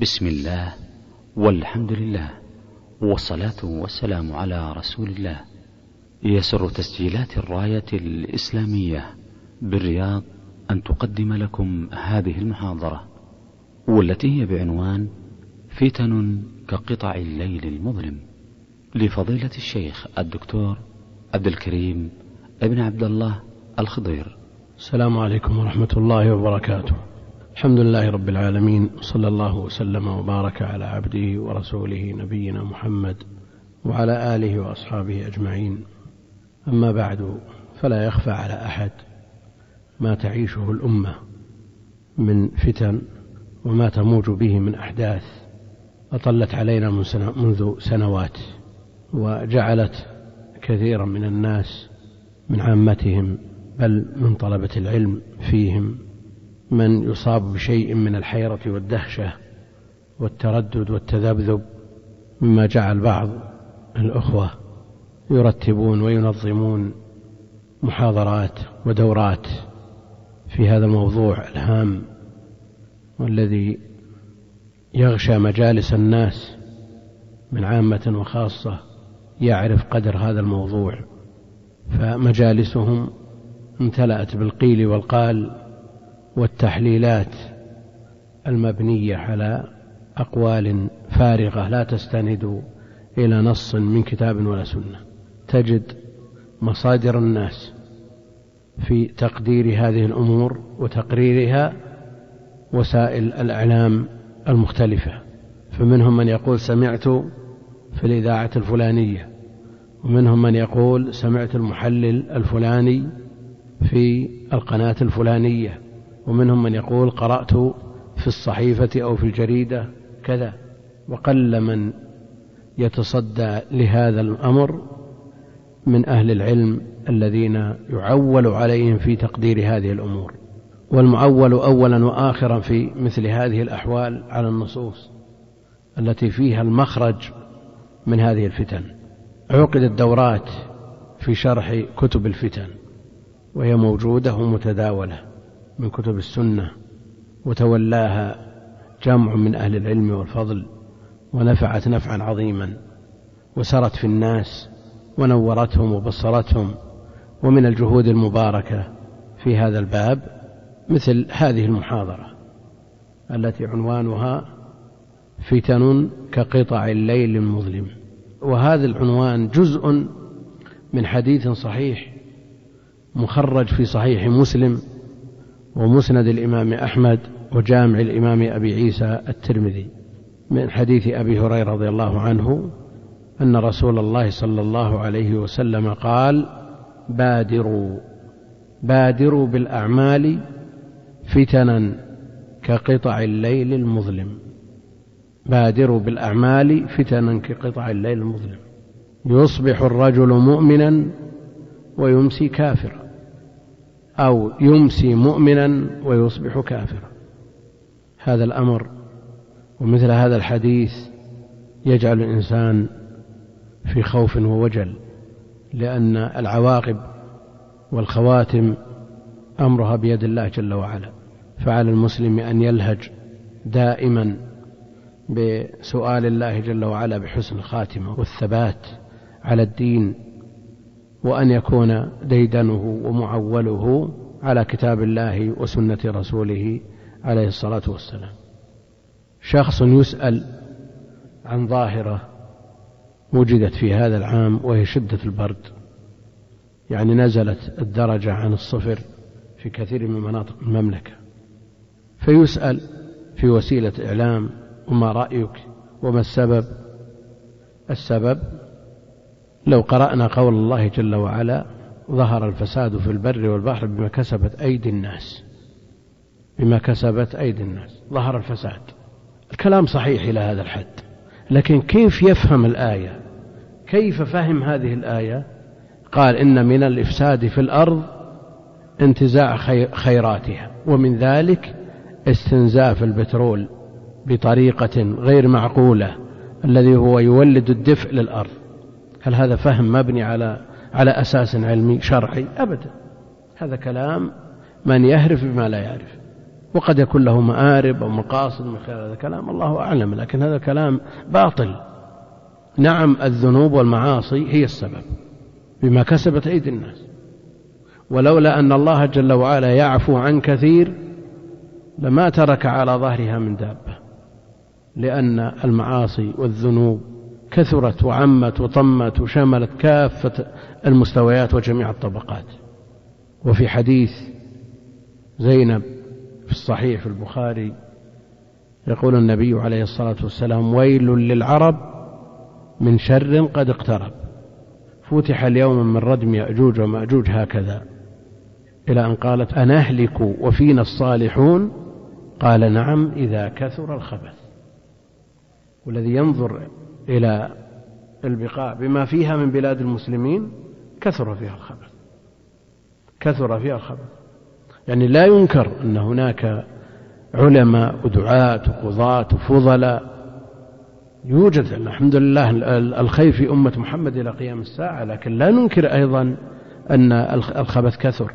بسم الله والحمد لله والصلاة والسلام على رسول الله. يسر تسجيلات الراية الإسلامية بالرياض أن تقدم لكم هذه المحاضرة والتي هي بعنوان فتن كقطع الليل المظلم لفضيلة الشيخ الدكتور عبد الكريم ابن عبد الله الخضير. السلام عليكم ورحمة الله وبركاته. الحمد لله رب العالمين صلى الله وسلم وبارك على عبده ورسوله نبينا محمد وعلى آله وأصحابه أجمعين. أما بعد فلا يخفى على أحد ما تعيشه الأمة من فتن وما تموج به من أحداث أطلت علينا منذ سنوات وجعلت كثيرا من الناس من عامتهم بل من طلبة العلم فيهم. من يصاب بشيء من الحيرة والدهشة والتردد والتذبذب مما جعل بعض الأخوة يرتبون وينظمون محاضرات ودورات في هذا الموضوع الهام والذي يغشى مجالس الناس من عامة وخاصة يعرف قدر هذا الموضوع فمجالسهم امتلأت بالقيل والقال والتحليلات المبنية على أقوال فارغة لا تستند إلى نص من كتاب ولا سنة. تجد مصادر الناس في تقدير هذه الأمور وتقريرها وسائل الإعلام المختلفة فمنهم من يقول سمعت في الإذاعة الفلانية ومنهم من يقول سمعت المحلل الفلاني في القناة الفلانية. ومنهم من يقول قرأت في الصحيفة أو في الجريدة كذا وقل من يتصدى لهذا الأمر من أهل العلم الذين يعول عليهم في تقدير هذه الأمور. والمعول أولا وآخرا في مثل هذه الأحوال على النصوص التي فيها المخرج من هذه الفتن. عقدت دورات في شرح كتب الفتن وهي موجودة ومتداولة. من كتب السنة وتولاها جمع من أهل العلم والفضل ونفعت نفعا عظيما وسرت في الناس ونورتهم وبصرتهم ومن الجهود المباركة في هذا الباب مثل هذه المحاضرة التي عنوانها فتن كقطع الليل المظلم. وهذا العنوان جزء من حديث صحيح مخرج في صحيح مسلم ومسند الإمام أحمد وجامع الإمام أبي عيسى الترمذي من حديث أبي هريرة رضي الله عنه أن رسول الله صلى الله عليه وسلم قال بادروا بادروا بالأعمال فتنا كقطع الليل المظلم. بادروا بالأعمال فتنا كقطع الليل المظلم. يصبح الرجل مؤمنا ويمسي كافرا. أو يمسي مؤمنا ويصبح كافرا. هذا الأمر ومثل هذا الحديث يجعل الإنسان في خوف ووجل لأن العواقب والخواتم أمرها بيد الله جل وعلا. فعلى المسلم أن يلهج دائما بسؤال الله جل وعلا بحسن الخاتمة والثبات على الدين وأن يكون ديدنه ومعوله على كتاب الله وسنة رسوله عليه الصلاة والسلام. شخص يسأل عن ظاهرة وجدت في هذا العام وهي شدة البرد يعني نزلت الدرجة عن الصفر في كثير من مناطق المملكة فيسأل في وسيلة إعلام وما رأيك وما السبب؟ السبب لو قرأنا قول الله جل وعلا ظهر الفساد في البر والبحر بما كسبت أيدي الناس. بما كسبت أيدي الناس. ظهر الفساد. الكلام صحيح إلى هذا الحد. لكن كيف يفهم الآية؟ كيف فهم هذه الآية؟ قال إن من الإفساد في الأرض انتزاع خيراتها. ومن ذلك استنزاف البترول بطريقة غير معقولة الذي هو يولد الدفء للأرض. هل هذا فهم مبني على على أساس علمي شرعي؟ أبدا. هذا كلام من يهرف بما لا يعرف. وقد يكون له مآرب أو مقاصد من خلال هذا الكلام الله أعلم. لكن هذا كلام باطل. نعم الذنوب والمعاصي هي السبب بما كسبت أيدي الناس. ولولا أن الله جل وعلا يعفو عن كثير لما ترك على ظهرها من دابة. لأن المعاصي والذنوب كثرت وعمت وطمت وشملت كافة المستويات وجميع الطبقات. وفي حديث زينب في الصحيح في البخاري يقول النبي عليه الصلاة والسلام ويل للعرب من شر قد اقترب. فتح اليوم من ردم يأجوج ومأجوج هكذا إلى أن قالت أنهلك وفينا الصالحون؟ قال نعم إذا كثر الخبث. والذي ينظر إلى البقاع بما فيها من بلاد المسلمين كثر فيها الخبث كثر فيها الخبث يعني لا ينكر أن هناك علماء ودعاة وقضاة وفضلاء. يوجد الحمد لله الخير في أمة محمد إلى قيام الساعة لكن لا ننكر أيضا أن الخبث كثر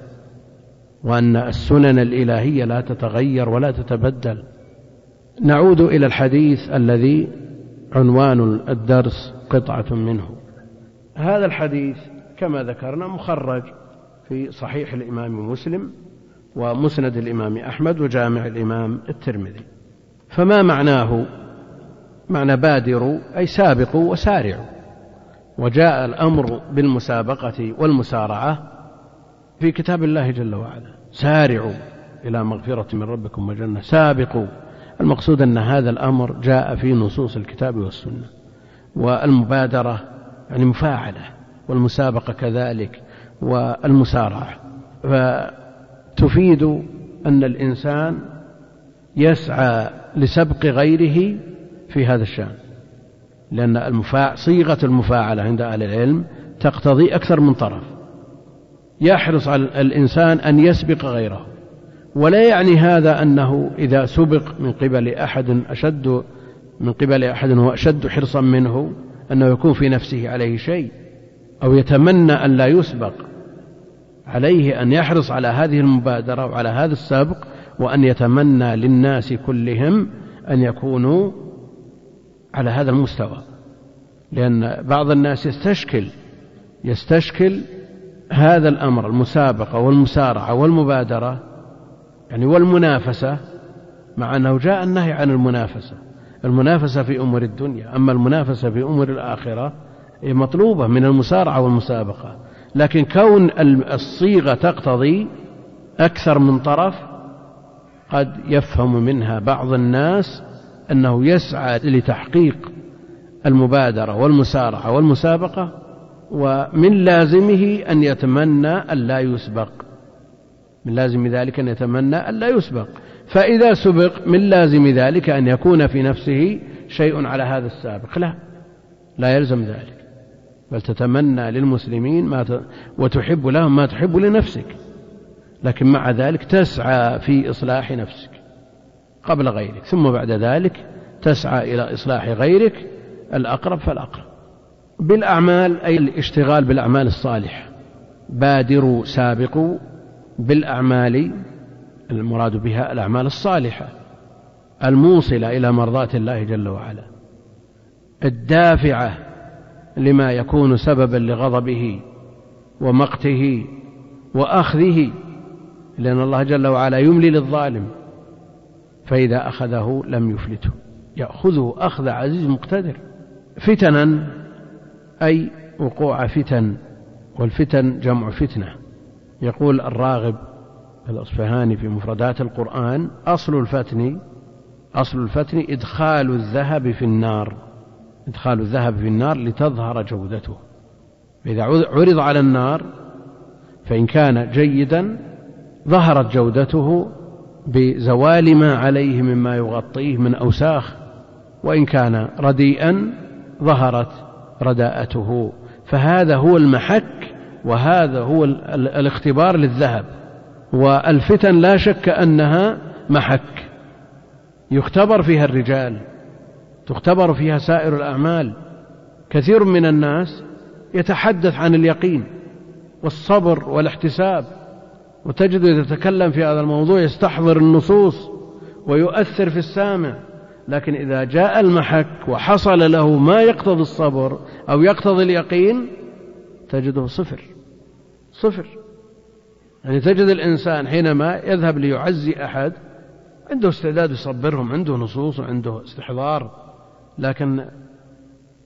وأن السنن الإلهية لا تتغير ولا تتبدل. نعود إلى الحديث الذي عنوان الدرس قطعة منه. هذا الحديث كما ذكرنا مخرج في صحيح الإمام مسلم ومسند الإمام أحمد وجامع الإمام الترمذي. فما معناه؟ معنى بادروا أي سابقوا وسارعوا. وجاء الأمر بالمسابقة والمسارعة في كتاب الله جل وعلا. سارعوا إلى مغفرة من ربكم وجنة. سابقوا. المقصود أن هذا الأمر جاء في نصوص الكتاب والسنة والمبادرة يعني مفاعلة والمسابقة كذلك والمسارعة. فتفيد أن الإنسان يسعى لسبق غيره في هذا الشأن لأن المفاع صيغة المفاعلة عند أهل العلم تقتضي أكثر من طرف. يحرص على الإنسان أن يسبق غيره. ولا يعني هذا أنه إذا سبق من قبل أحد أشد من قبل أحد هو أشد حرصا منه أنه يكون في نفسه عليه شيء أو يتمنى أن لا يسبق عليه أن يحرص على هذه المبادرة وعلى هذا السبق وأن يتمنى للناس كلهم أن يكونوا على هذا المستوى. لأن بعض الناس يستشكل يستشكل هذا الأمر المسابقة والمسارعة والمبادرة يعني والمنافسة مع أنه جاء النهي عن المنافسة. المنافسة في أمور الدنيا أما المنافسة في أمور الآخرة مطلوبة من المسارعة والمسابقة. لكن كون الصيغة تقتضي أكثر من طرف قد يفهم منها بعض الناس أنه يسعى لتحقيق المبادرة والمسارعة والمسابقة ومن لازمه أن يتمنى أن لا يسبق. من لازم ذلك أن يتمنى أن لا يسبق. فإذا سبق من لازم ذلك أن يكون في نفسه شيء على هذا السابق. لا لا يلزم ذلك. بل تتمنى للمسلمين ما ت... وتحب لهم ما تحب لنفسك. لكن مع ذلك تسعى في إصلاح نفسك قبل غيرك. ثم بعد ذلك تسعى إلى إصلاح غيرك الأقرب فالأقرب. بالأعمال أي الاشتغال بالأعمال الصالحة. بادروا سابقوا بالأعمال المراد بها الأعمال الصالحة الموصلة إلى مرضاة الله جل وعلا الدافعة لما يكون سببا لغضبه ومقته وأخذه لأن الله جل وعلا يملي للظالم فإذا أخذه لم يفلته يأخذه أخذ عزيز مقتدر. فتنا أي وقوع فتن والفتن جمع فتنة. يقول الراغب الأصفهاني في مفردات القرآن أصل الفتن أصل الفتن إدخال الذهب في النار إدخال الذهب في النار لتظهر جودته. فإذا عرض على النار فإن كان جيدا ظهرت جودته بزوال ما عليه مما يغطيه من أوساخ وإن كان رديئا ظهرت رداءته. فهذا هو المحك وهذا هو الاختبار للذهب. والفتن لا شك أنها محك. يختبر فيها الرجال. تختبر فيها سائر الأعمال. كثير من الناس يتحدث عن اليقين والصبر والاحتساب. وتجد يتكلم في هذا الموضوع يستحضر النصوص ويؤثر في السامع. لكن إذا جاء المحك وحصل له ما يقتضي الصبر أو يقتضي اليقين تجده صفر. صفر. يعني تجد الإنسان حينما يذهب ليعزي أحد عنده استعداد يصبرهم عنده نصوص وعنده استحضار لكن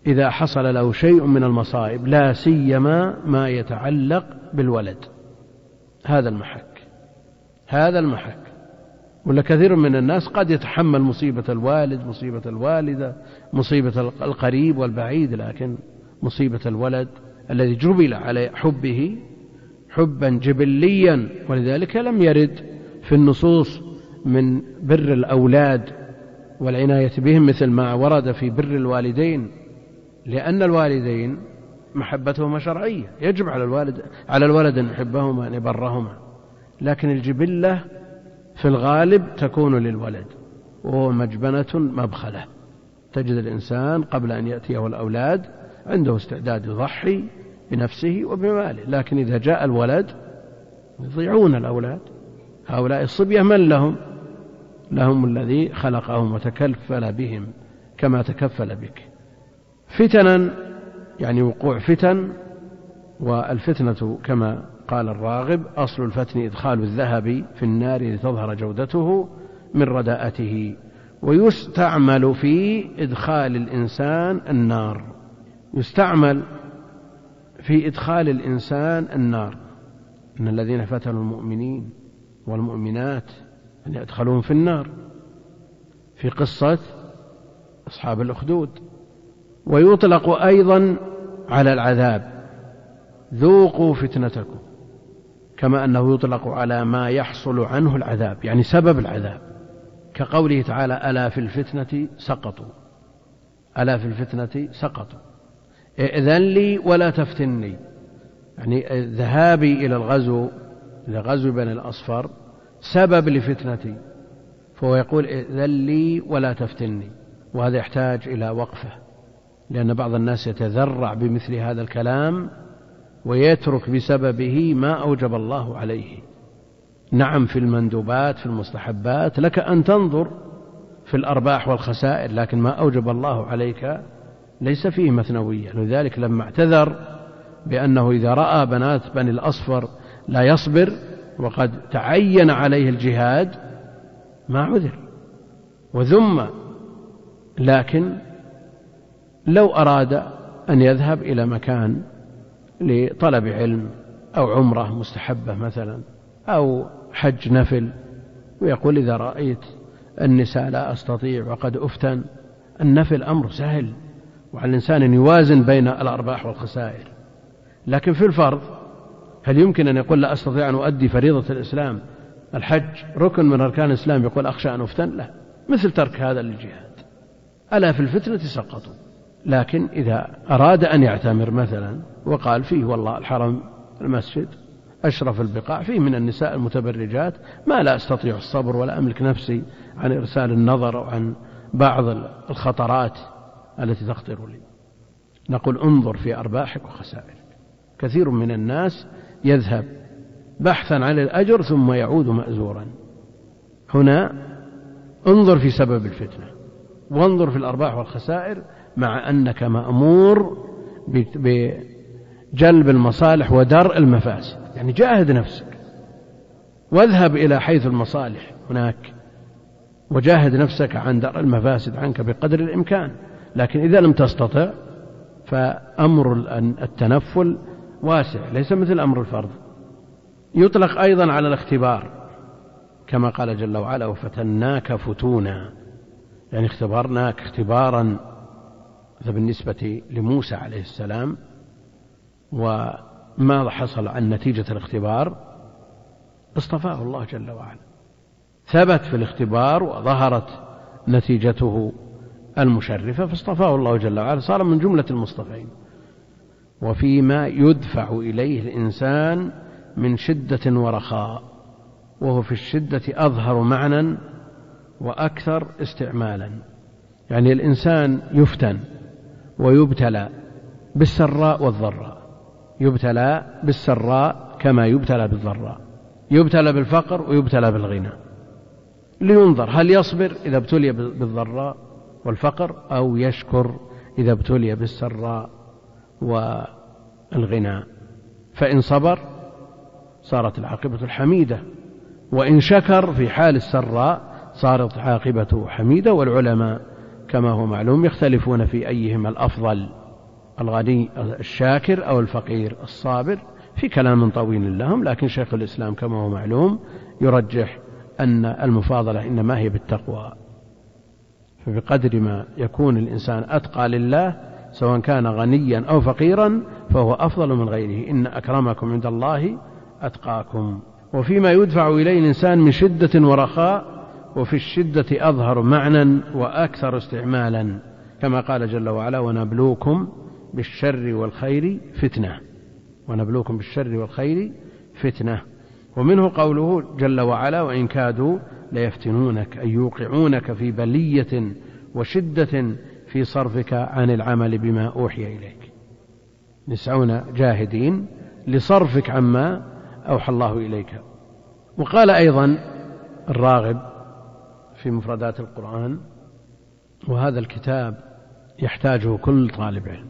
إذا حصل له شيء من المصائب لا سيما ما يتعلق بالولد. هذا المحك. هذا المحك. ولا كثير من الناس قد يتحمل مصيبة الوالد مصيبة الوالدة مصيبة القريب والبعيد لكن مصيبة الولد الذي جبل على حبه حبا جبليا ولذلك لم يرد في النصوص من بر الأولاد والعناية بهم مثل ما ورد في بر الوالدين لأن الوالدين محبتهما شرعية. يجب على الوالد على الولد أن يحبهما أن يبرهما. لكن الجبلة في الغالب تكون للولد وهو مجبنة مبخلة. تجد الإنسان قبل أن يأتيه الأولاد عنده استعداد يضحي بنفسه وبماله. لكن إذا جاء الولد يضيعون الأولاد. هؤلاء الصبية من لهم؟ لهم الذي خلقهم وتكفل بهم كما تكفل بك. فتنا يعني وقوع فتن والفتنة كما قال الراغب أصل الفتن إدخال الذهب في النار لتظهر جودته من رداءته. ويستعمل في إدخال الإنسان النار. يستعمل في إدخال الإنسان النار. إن الذين فتنوا المؤمنين والمؤمنات أن يدخلون في النار. في قصة أصحاب الأخدود. ويطلق أيضا على العذاب. ذوقوا فتنتكم. كما أنه يطلق على ما يحصل عنه العذاب. يعني سبب العذاب. كقوله تعالى ألا في الفتنة سقطوا. ألا في الفتنة سقطوا. ائذن لي ولا تفتني. يعني ذهابي إلى الغزو إلى غزو بني الأصفر سبب لفتنتي. فهو يقول ائذن لي ولا تفتني. وهذا يحتاج إلى وقفة لأن بعض الناس يتذرع بمثل هذا الكلام ويترك بسببه ما أوجب الله عليه. نعم في المندوبات في المستحبات لك أن تنظر في الأرباح والخسائر لكن ما أوجب الله عليك ليس فيه مثنوية. لذلك لما اعتذر بأنه إذا رأى بنات بني الأصفر لا يصبر وقد تعين عليه الجهاد ما عذر. وذم لكن لو أراد أن يذهب إلى مكان لطلب علم أو عمرة مستحبة مثلا أو حج نفل ويقول إذا رأيت النساء لا أستطيع وقد أفتن النفل أمر سهل. وعلى الإنسان أن يوازن بين الأرباح والخسائر. لكن في الفرض هل يمكن أن يقول لا أستطيع أن أؤدي فريضة الإسلام؟ الحج ركن من أركان الإسلام يقول أخشى أن أفتن؟ لا. مثل ترك هذا للجهاد. ألا في الفتنة سقطوا. لكن إذا أراد أن يعتمر مثلا وقال فيه والله الحرم المسجد أشرف البقاع فيه من النساء المتبرجات ما لا أستطيع الصبر ولا أملك نفسي عن إرسال النظر أو عن بعض الخطرات. التي تخطر لي. نقول انظر في أرباحك وخسائرك. كثير من الناس يذهب بحثا عن الأجر ثم يعود مأزورا. هنا انظر في سبب الفتنة. وانظر في الأرباح والخسائر مع أنك مأمور بجلب المصالح ودرء المفاسد. يعني جاهد نفسك. واذهب إلى حيث المصالح هناك. وجاهد نفسك عن درء المفاسد عنك بقدر الإمكان. لكن إذا لم تستطع فأمر التنفل واسع ليس مثل أمر الفرض. يطلق أيضا على الاختبار كما قال جل وعلا وفتناك فتونا. يعني اختبرناك اختبارا هذا بالنسبة لموسى عليه السلام وما حصل عن نتيجة الاختبار؟ اصطفاه الله جل وعلا. ثبت في الاختبار وظهرت نتيجته المشرفة فاصطفاه الله جل وعلا. صار من جملة المصطفين. وفيما يدفع إليه الإنسان من شدة ورخاء وهو في الشدة أظهر معنى وأكثر استعمالا. يعني الإنسان يفتن ويبتلى بالسراء والضراء. يبتلى بالسراء كما يبتلى بالضراء. يبتلى بالفقر ويبتلى بالغنى. لينظر هل يصبر إذا ابتلي بالضراء؟ والفقر أو يشكر إذا ابتلي بالسراء والغنى. فإن صبر صارت العاقبة الحميدة وإن شكر في حال السراء صارت عاقبته حميدة. والعلماء كما هو معلوم يختلفون في أيهما الأفضل الغني الشاكر أو الفقير الصابر. في كلام طويل لهم لكن شيخ الإسلام كما هو معلوم يرجح أن المفاضلة إنما هي بالتقوى. فبقدر ما يكون الإنسان أتقى لله سواء كان غنيا أو فقيرا فهو أفضل من غيره. إن أكرمكم عند الله أتقاكم. وفيما يدفع إليه الإنسان من شدة ورخاء وفي الشدة أظهر معنى وأكثر استعمالا. كما قال جل وعلا ونبلوكم بالشر والخير فتنة. ونبلوكم بالشر والخير فتنة. ومنه قوله جل وعلا وإن كادوا ليفتنونك أي يوقعونك في بلية وشدة في صرفك عن العمل بما أوحي إليك. يسعون جاهدين لصرفك عما أوحى الله إليك. وقال أيضا الراغب في مفردات القرآن وهذا الكتاب يحتاجه كل طالب علم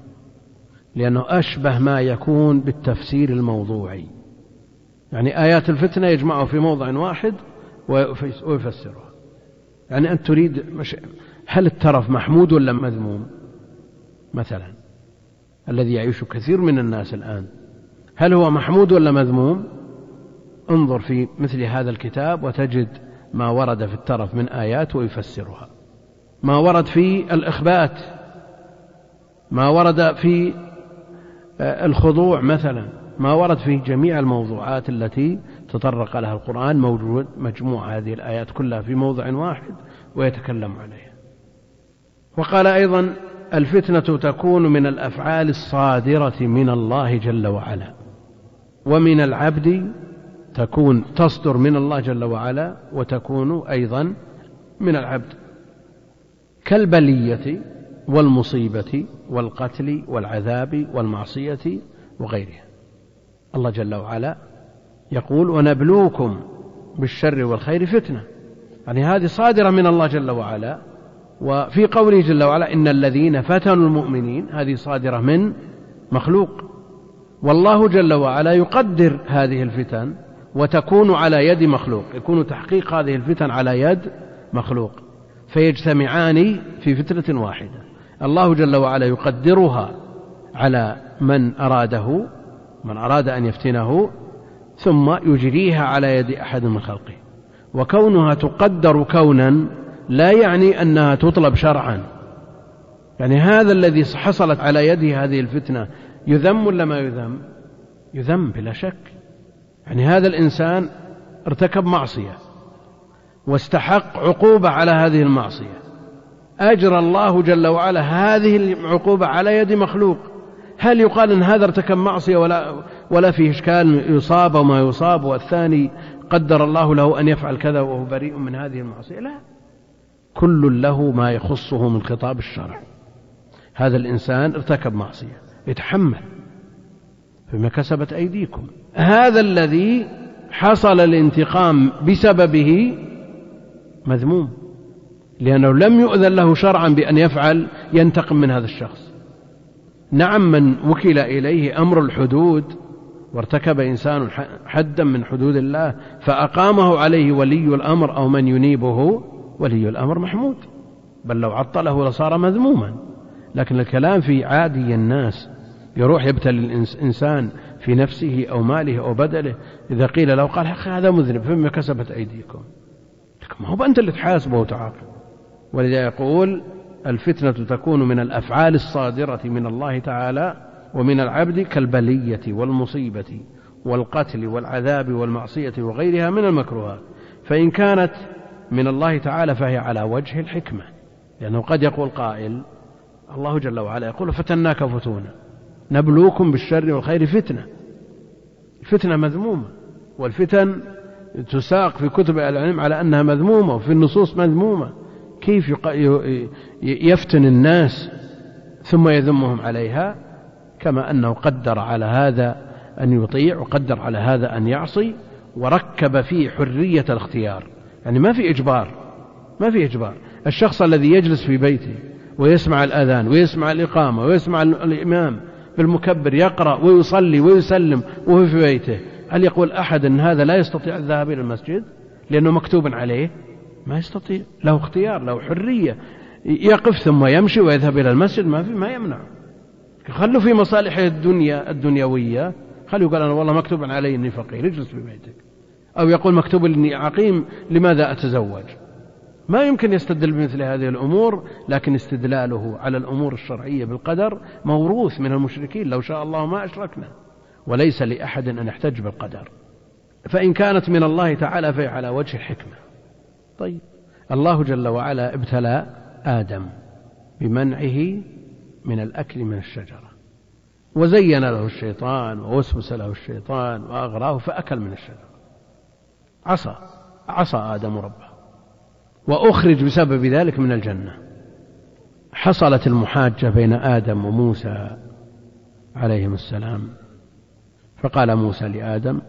لأنه أشبه ما يكون بالتفسير الموضوعي. يعني آيات الفتنة يجمعها في موضع واحد ويفسرها. يعني أنت تريد مش هل الترف محمود ولا مذموم؟ مثلا الذي يعيش كثير من الناس الآن. هل هو محمود ولا مذموم؟ انظر في مثل هذا الكتاب وتجد ما ورد في الترف من آيات ويفسرها. ما ورد في الإخبات. ما ورد في آه، الخضوع مثلا. ما ورد في جميع الموضوعات التي تطرق لها القرآن موجود مجموع هذه الآيات كلها في موضع واحد ويتكلم عليها. وقال أيضا الفتنة تكون من الأفعال الصادرة من الله جل وعلا ومن العبد تكون تصدر من الله جل وعلا وتكون أيضا من العبد. كالبلية والمصيبة والقتل والعذاب والمعصية وغيرها. الله جل وعلا يقول ونبلوكم بالشر والخير فتنة. يعني هذه صادرة من الله جل وعلا وفي قوله جل وعلا إن الذين فتنوا المؤمنين هذه صادرة من مخلوق. والله جل وعلا يقدر هذه الفتن وتكون على يد مخلوق يكون تحقيق هذه الفتن على يد مخلوق. فيجتمعان في فتنة واحدة. الله جل وعلا يقدرها على من أراده من أراد أن يفتنه ثم يجريها على يد أحد من خلقه. وكونها تقدر كونا لا يعني أنها تطلب شرعا. يعني هذا الذي حصلت على يده هذه الفتنة يذم ولا ما يذم؟ يذم بلا شك. يعني هذا الإنسان ارتكب معصية واستحق عقوبة على هذه المعصية. أجرى الله جل وعلا هذه العقوبة على يد مخلوق. هل يقال أن هذا ارتكب معصية ولا, ولا فيه إشكال؟ يصاب وما يصاب؟ والثاني قدر الله له أن يفعل كذا وهو بريء من هذه المعصية؟ لا. كل له ما يخصه من خطاب الشرع. هذا الإنسان ارتكب معصية. يتحمل. فيما كسبت أيديكم. هذا الذي حصل الانتقام بسببه مذموم. لأنه لم يؤذن له شرعا بأن يفعل ينتقم من هذا الشخص. نعم من وكل إليه أمر الحدود وارتكب إنسان حدا من حدود الله فأقامه عليه ولي الأمر أو من ينيبه ولي الأمر محمود. بل لو عطله لصار مذموما. لكن الكلام في عادي الناس يروح يبتلي الإنسان في نفسه أو ماله أو بدله إذا قيل له قال هذا مذنب فيما كسبت أيديكم؟ ما هو أنت اللي تحاسبه وتعاقب. ولذا يقول الفتنة تكون من الأفعال الصادرة من الله تعالى ومن العبد كالبلية والمصيبة والقتل والعذاب والمعصية وغيرها من المكروهات. فإن كانت من الله تعالى فهي على وجه الحكمة لأنه قد يقول قائل الله جل وعلا يقول فتناك فتونا نبلوكم بالشر والخير فتنة. الفتنة مذمومة والفتن تساق في كتب العلم على أنها مذمومة وفي النصوص مذمومة. كيف يفتن الناس ثم يذمهم عليها كما أنه قدر على هذا أن يطيع وقدر على هذا أن يعصي وركب فيه حرية الاختيار. يعني ما في إجبار ما في إجبار. الشخص الذي يجلس في بيته ويسمع الأذان ويسمع الإقامة ويسمع الإمام بالمكبر يقرأ ويصلي ويسلم وهو في بيته هل يقول أحد أن هذا لا يستطيع الذهاب إلى المسجد لأنه مكتوب عليه؟ ما يستطيع. له اختيار له حرية. يقف ثم يمشي ويذهب إلى المسجد ما في ما يمنع. خلوا في مصالحه الدنيا الدنيوية. خلوا يقول أنا والله مكتوب علي إني فقير اجلس في بيتك. أو يقول مكتوب إني عقيم لماذا أتزوج؟ ما يمكن يستدل بمثل هذه الأمور لكن استدلاله على الأمور الشرعية بالقدر موروث من المشركين. لو شاء الله ما أشركنا. وليس لأحد أن يحتج بالقدر. فإن كانت من الله تعالى فهي على وجه الحكمة. طيب. الله جل وعلا ابتلى آدم بمنعه من الأكل من الشجرة وزين له الشيطان ووسوس له الشيطان وأغراه فأكل من الشجرة. عصى عصى آدم ربه وأخرج بسبب ذلك من الجنة. حصلت المحاجة بين آدم وموسى عليهم السلام فقال موسى لآدم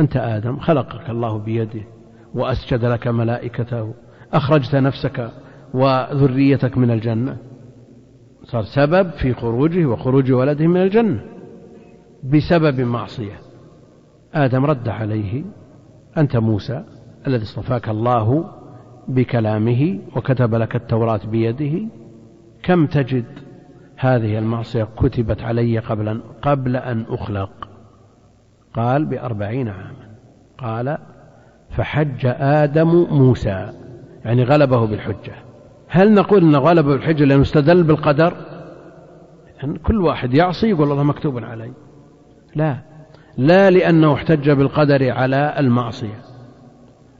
أنت آدم خلقك الله بيده وأسجد لك ملائكته أخرجت نفسك وذريتك من الجنة. صار سبب في خروجه وخروج ولده من الجنة بسبب معصية. آدم رد عليه أنت موسى الذي اصطفاك الله بكلامه وكتب لك التوراة بيده. كم تجد هذه المعصية كتبت علي قبل قبل أن أخلق؟ قال بأربعين عاما. قال فحج آدم موسى يعني غلبه بالحجة. هل نقول أن غلبه بالحجة لأنه استدل بالقدر؟ يعني كل واحد يعصي يقول الله مكتوب علي. لا. لا لأنه احتج بالقدر على المعصية.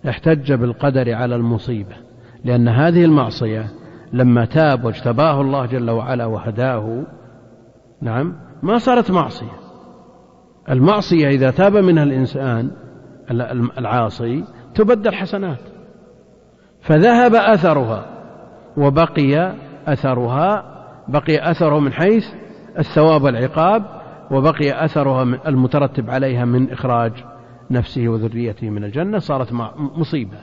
احتج بالقدر على المصيبة. لأن هذه المعصية لما تاب واجتباه الله جل وعلا وهداه نعم ما صارت معصية. المعصية إذا تاب منها الإنسان العاصي تبدل حسنات. فذهب أثرها وبقي أثرها بقي أثره من حيث الثواب والعقاب وبقي أثرها المترتب عليها من إخراج نفسه وذريته من الجنة. صارت مصيبة.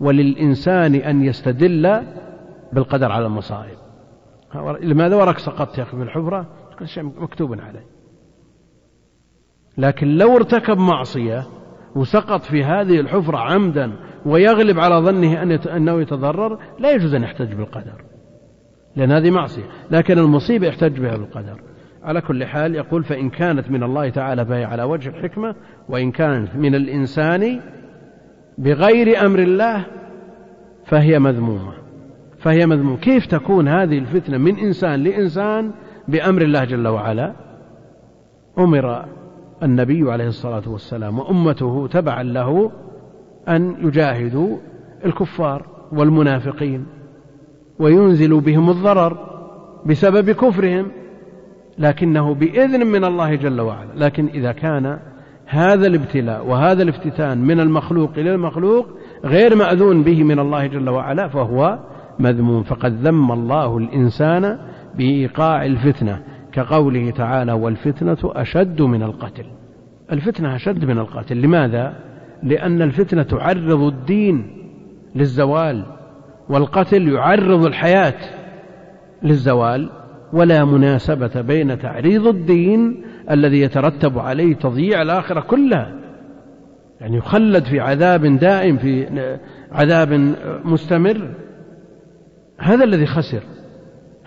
وللإنسان أن يستدل بالقدر على المصائب. لماذا ورك سقطت يا أخي في الحفرة؟ كل شيء مكتوب عليه. لكن لو ارتكب معصية وسقط في هذه الحفرة عمدا ويغلب على ظنه أنه يتضرر لا يجوز أن يحتج بالقدر لأن هذه معصية لكن المصيبة يحتج بها بالقدر. على كل حال يقول فإن كانت من الله تعالى فهي على وجه الحكمة وإن كانت من الإنسان بغير أمر الله فهي مذمومة. فهي مذمومة. كيف تكون هذه الفتنة من إنسان لإنسان بأمر الله جل وعلا؟ أمر النبي عليه الصلاة والسلام وأمته تبعا له أن يجاهدوا الكفار والمنافقين وينزلوا بهم الضرر بسبب كفرهم لكنه بإذن من الله جل وعلا. لكن إذا كان هذا الابتلاء وهذا الافتتان من المخلوق إلى المخلوق غير مأذون به من الله جل وعلا فهو مذموم. فقد ذم الله الإنسان بإيقاع الفتنة. كقوله تعالى والفتنة أشد من القتل. الفتنة أشد من القتل. لماذا؟ لأن الفتنة تعرض الدين للزوال والقتل يعرض الحياة للزوال ولا مناسبة بين تعريض الدين الذي يترتب عليه تضييع الآخرة كلها. يعني يخلد في عذاب دائم في عذاب مستمر. هذا الذي خسر.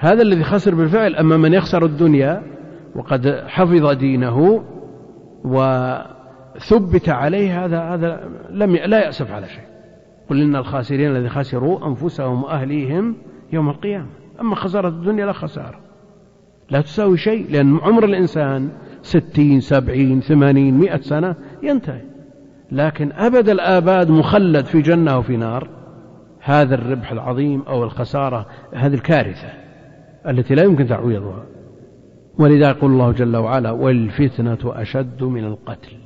هذا الذي خسر بالفعل أما من يخسر الدنيا وقد حفظ دينه وثبت عليه هذا هذا لم لا يأسف على شيء. قل إن الخاسرين الذين خسروا أنفسهم وأهليهم يوم القيامة. أما خسارة الدنيا لا خسارة. لا تساوي شيء لأن عمر الإنسان ستين سبعين ثمانين مئة سنة ينتهي. لكن أبد الآباد مخلد في جنة وفي نار هذا الربح العظيم أو الخسارة هذه الكارثة. التي لا يمكن تعويضها. ولذا يقول الله جل وعلا والفتنة أشد من القتل.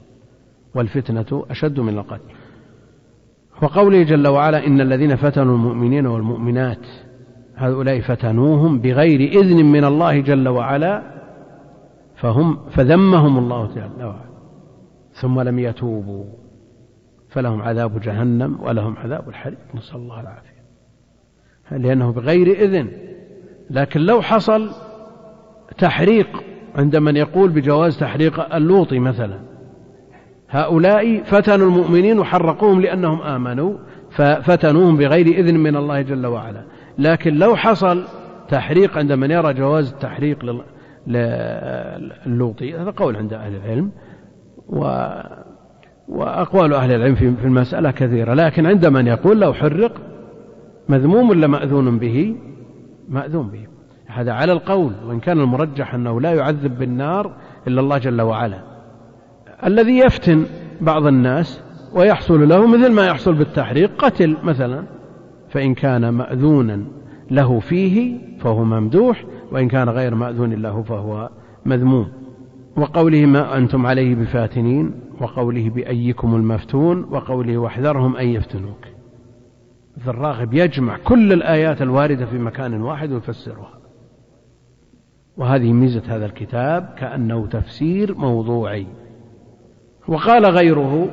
والفتنة أشد من القتل. وقوله جل وعلا إن الذين فتنوا المؤمنين والمؤمنات هؤلاء فتنوهم بغير إذن من الله جل وعلا فهم فذمهم الله جل وعلا. ثم لم يتوبوا فلهم عذاب جهنم ولهم عذاب الحريق. نسأل الله العافية. لأنه بغير إذن لكن لو حصل تحريق عند من يقول بجواز تحريق اللوطي مثلا هؤلاء فتنوا المؤمنين وحرقوهم لأنهم آمنوا ففتنوهم بغير إذن من الله جل وعلا. لكن لو حصل تحريق عند من يرى جواز التحريق للوطي هذا قول عند أهل العلم و وأقوال أهل العلم في المسألة كثيرة. لكن عند من يقول لو حرق مذموم ولا مأذون به مأذون به. هذا على القول وإن كان المرجح أنه لا يعذب بالنار إلا الله جل وعلا. الذي يفتن بعض الناس ويحصل له مثل ما يحصل بالتحريق قتل مثلا. فإن كان مأذونا له فيه فهو ممدوح وإن كان غير مأذون له فهو مذموم. وقوله ما أنتم عليه بفاتنين وقوله بأيكم المفتون وقوله واحذرهم أن يفتنوك. ذا الراغب يجمع كل الآيات الواردة في مكان واحد ويفسرها. وهذه ميزة هذا الكتاب كأنه تفسير موضوعي. وقال غيره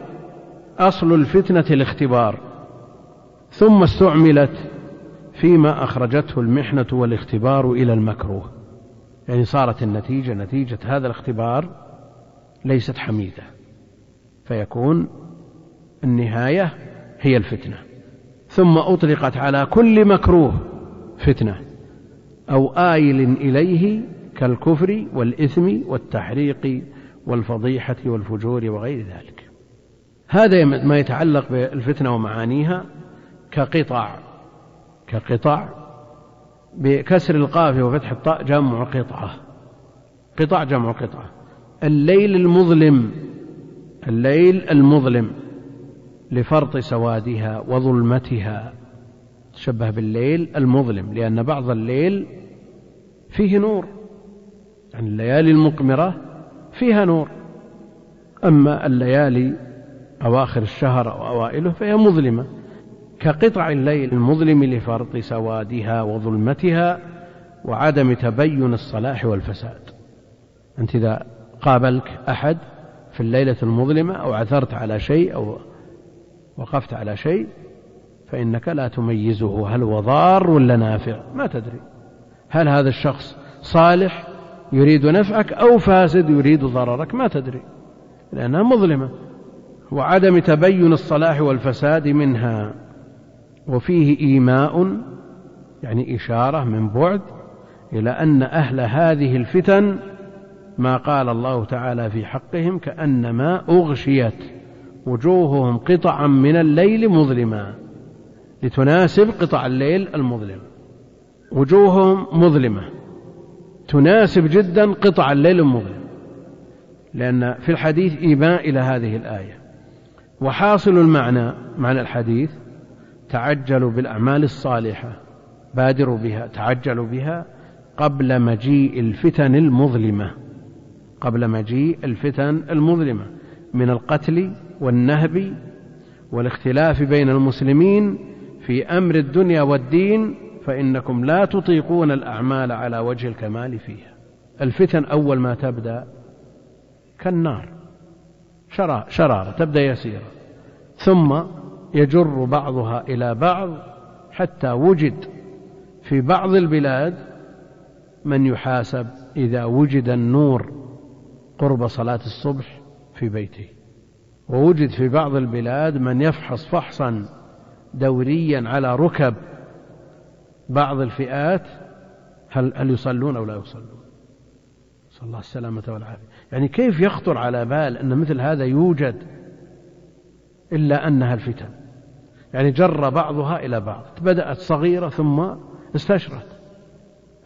أصل الفتنة الاختبار. ثم استعملت فيما أخرجته المحنة والاختبار إلى المكروه. يعني صارت النتيجة نتيجة هذا الاختبار ليست حميدة. فيكون النهاية هي الفتنة. ثم أطلقت على كل مكروه فتنة أو آيل إليه كالكفر والإثم والتحريق والفضيحة والفجور وغير ذلك. هذا ما يتعلق بالفتنة ومعانيها كقطع كقطع بكسر القاف وفتح الطاء جمع قطعة. قطع جمع قطعة. الليل المظلم الليل المظلم. لفرط سوادها وظلمتها. تشبه بالليل المظلم لأن بعض الليل فيه نور. يعني الليالي المقمرة فيها نور. أما الليالي أواخر الشهر أو أوائله فهي مظلمة. كقطع الليل المظلم لفرط سوادها وظلمتها وعدم تبين الصلاح والفساد. أنت إذا قابلك أحد في الليلة المظلمة أو عثرت على شيء أو وقفت على شيء فإنك لا تميزه. هل هو ضار ولا نافع؟ ما تدري. هل هذا الشخص صالح يريد نفعك أو فاسد يريد ضررك؟ ما تدري. لأنها مظلمة. وعدم تبين الصلاح والفساد منها. وفيه إيماء يعني إشارة من بعد إلى أن أهل هذه الفتن ما قال الله تعالى في حقهم كأنما أغشيت. وجوههم قطعا من الليل مظلما لتناسب قطع الليل المظلم. وجوههم مظلمة تناسب جدا قطع الليل المظلم. لأن في الحديث إيماء إلى هذه الآية. وحاصل المعنى معنى الحديث تعجلوا بالأعمال الصالحة بادروا بها تعجلوا بها قبل مجيء الفتن المظلمة. قبل مجيء الفتن المظلمة. من القتل والنهب والاختلاف بين المسلمين في أمر الدنيا والدين فإنكم لا تطيقون الأعمال على وجه الكمال فيها. الفتن أول ما تبدأ كالنار. شرارة تبدأ يسيرة. ثم يجر بعضها إلى بعض حتى وجد في بعض البلاد من يحاسب إذا وجد النور قرب صلاة الصبح في بيته. ووجد في بعض البلاد من يفحص فحصا دوريا على ركب بعض الفئات هل هل يصلون أو لا يصلون؟ نسأل الله السلامة والعافية، يعني كيف يخطر على بال أن مثل هذا يوجد إلا أنها الفتن. يعني جر بعضها إلى بعض بدأت صغيرة ثم استشرت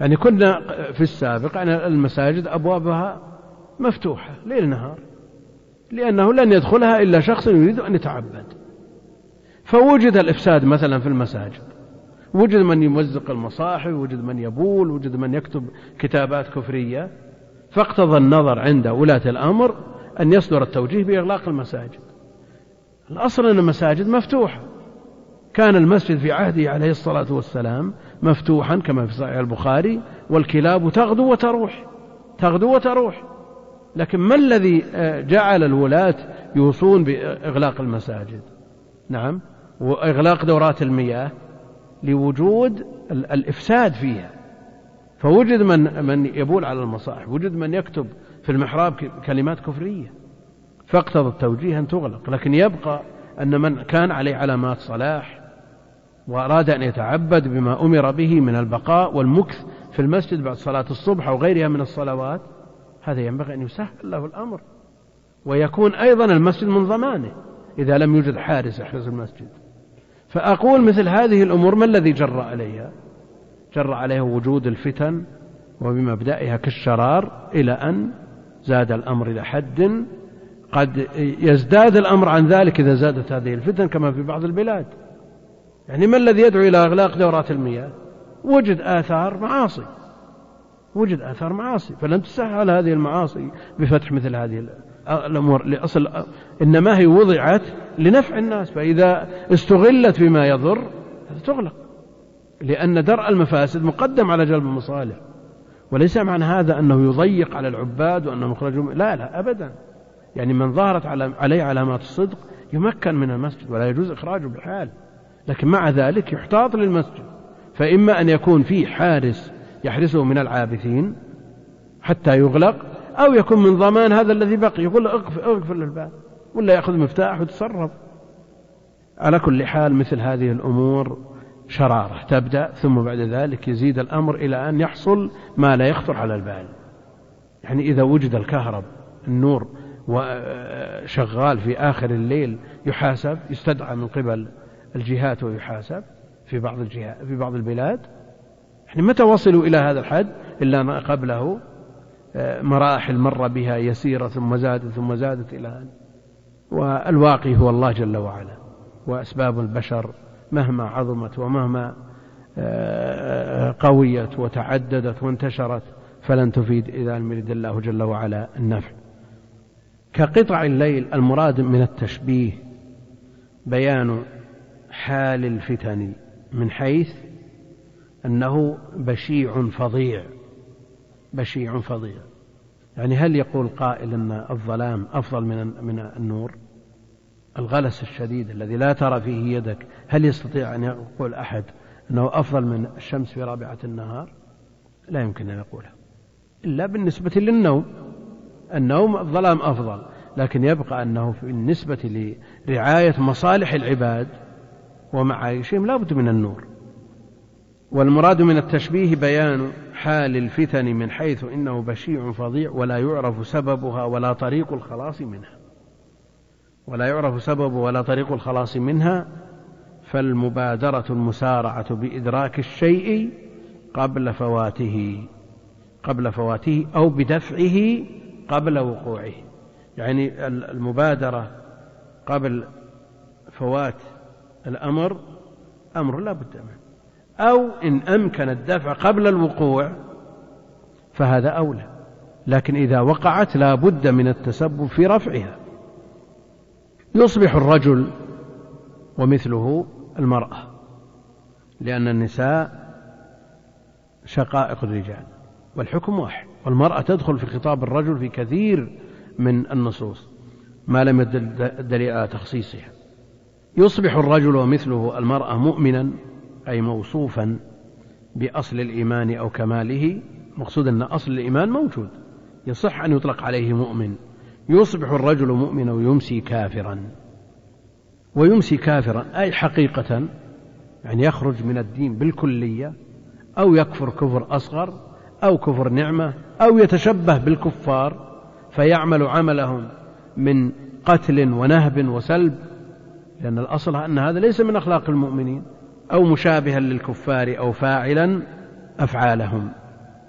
يعني كنا في السابق يعني المساجد أبوابها مفتوحة ليل نهار لأنه لن يدخلها إلا شخص يريد أن يتعبد. فوجد الإفساد مثلا في المساجد. وجد من يمزق المصاحف وجد من يبول وجد من يكتب كتابات كفرية. فاقتضى النظر عند ولاة الأمر أن يصدر التوجيه بإغلاق المساجد. الأصل أن المساجد مفتوحة. كان المسجد في عهده عليه الصلاة والسلام مفتوحا كما في صحيح البخاري والكلاب تغدو وتروح تغدو وتروح. لكن ما الذي آه، جعل الولاة يوصون بإغلاق المساجد؟ نعم. وإغلاق دورات المياه لوجود الإفساد فيها. فوجد من من يبول على المصاحف وجد من يكتب في المحراب كلمات كفرية. فاقتضى التوجيه أن تغلق. لكن يبقى أن من كان عليه علامات صلاح وأراد أن يتعبد بما أمر به من البقاء والمكث في المسجد بعد صلاة الصبح أو غيرها من الصلوات هذا ينبغي أن يسهل له الأمر. ويكون أيضا المسجد من ضمانه إذا لم يوجد حارس يحرس المسجد. فأقول مثل هذه الأمور ما الذي جر عليها؟ جر عليها وجود الفتن وبمبدأها كالشرار إلى أن زاد الأمر إلى حد قد يزداد الأمر عن ذلك إذا زادت هذه الفتن كما في بعض البلاد. يعني ما الذي يدعو إلى إغلاق دورات المياه؟ وجد آثار معاصي. وجد آثار معاصي فلن تسهل هذه المعاصي بفتح مثل هذه الأمور. لأصل إنما هي وضعت لنفع الناس فإذا استغلت بما يضر تغلق. لأن درء المفاسد مقدم على جلب المصالح. وليس معنى هذا أنه يضيق على العباد وأنهم يخرجون لا لا أبدا. يعني من ظهرت عليه علامات الصدق يمكن من المسجد ولا يجوز إخراجه بحال لكن مع ذلك يحتاط للمسجد. فإما أن يكون فيه حارس يحرسه من العابثين حتى يغلق أو يكون من ضمان هذا الذي بقي يقول اغفر, للباب. ولا يأخذ مفتاح ويتصرف. على كل حال مثل هذه الأمور شرارة تبدأ ثم بعد ذلك يزيد الأمر إلى أن يحصل ما لا يخطر على البال. يعني إذا وجد الكهرب النور وشغال في آخر الليل يحاسب يستدعى من قبل الجهات ويحاسب في بعض الجهات في بعض البلاد يعني متى وصلوا إلى هذا الحد؟ إلا ما قبله آه، مراحل مر بها يسيرة ثم زادت ثم زادت إلى أن والواقي هو الله جل وعلا وأسباب البشر مهما عظمت ومهما آه، قويت وتعددت وانتشرت فلن تفيد إذا لم يرد الله جل وعلا النفع. كقطع الليل المراد من التشبيه بيان حال الفتن من حيث أنه بشيع فظيع بشيع فظيع. يعني هل يقول قائل أن الظلام أفضل من من النور؟ الغلس الشديد الذي لا ترى فيه يدك هل يستطيع أن يقول أحد أنه أفضل من الشمس في رابعة النهار؟ لا يمكن أن يقولها إلا بالنسبة للنوم. النوم الظلام أفضل لكن يبقى أنه بالنسبة لرعاية مصالح العباد ومعايشهم لا بد من النور. والمراد من التشبيه بيان حال الفتن من حيث إنه بشيع فظيع ولا يعرف سببها ولا طريق الخلاص منها. ولا يعرف سبب ولا طريق الخلاص منها فالمبادرة المسارعة بإدراك الشيء قبل فواته قبل فواته أو بدفعه قبل وقوعه. يعني المبادرة قبل فوات الأمر أمر لا بد منه. أو إن أمكن الدفع قبل الوقوع فهذا أولى لكن إذا وقعت لا بد من التسبب في رفعها. يصبح الرجل ومثله المرأة لأن النساء شقائق الرجال والحكم واحد والمرأة تدخل في خطاب الرجل في كثير من النصوص ما لم يدل دليل تخصيصها. يصبح الرجل ومثله المرأة مؤمنا أي موصوفا بأصل الإيمان أو كماله مقصود أن أصل الإيمان موجود. يصح أن يطلق عليه مؤمن. يصبح الرجل مؤمنا ويمسي كافرا. ويمسي كافرا أي حقيقة يعني يخرج من الدين بالكلية أو يكفر كفر أصغر أو كفر نعمة أو يتشبه بالكفار فيعمل عملهم من قتل ونهب وسلب لأن الأصل أن هذا ليس من أخلاق المؤمنين. أو مشابها للكفار أو فاعلا أفعالهم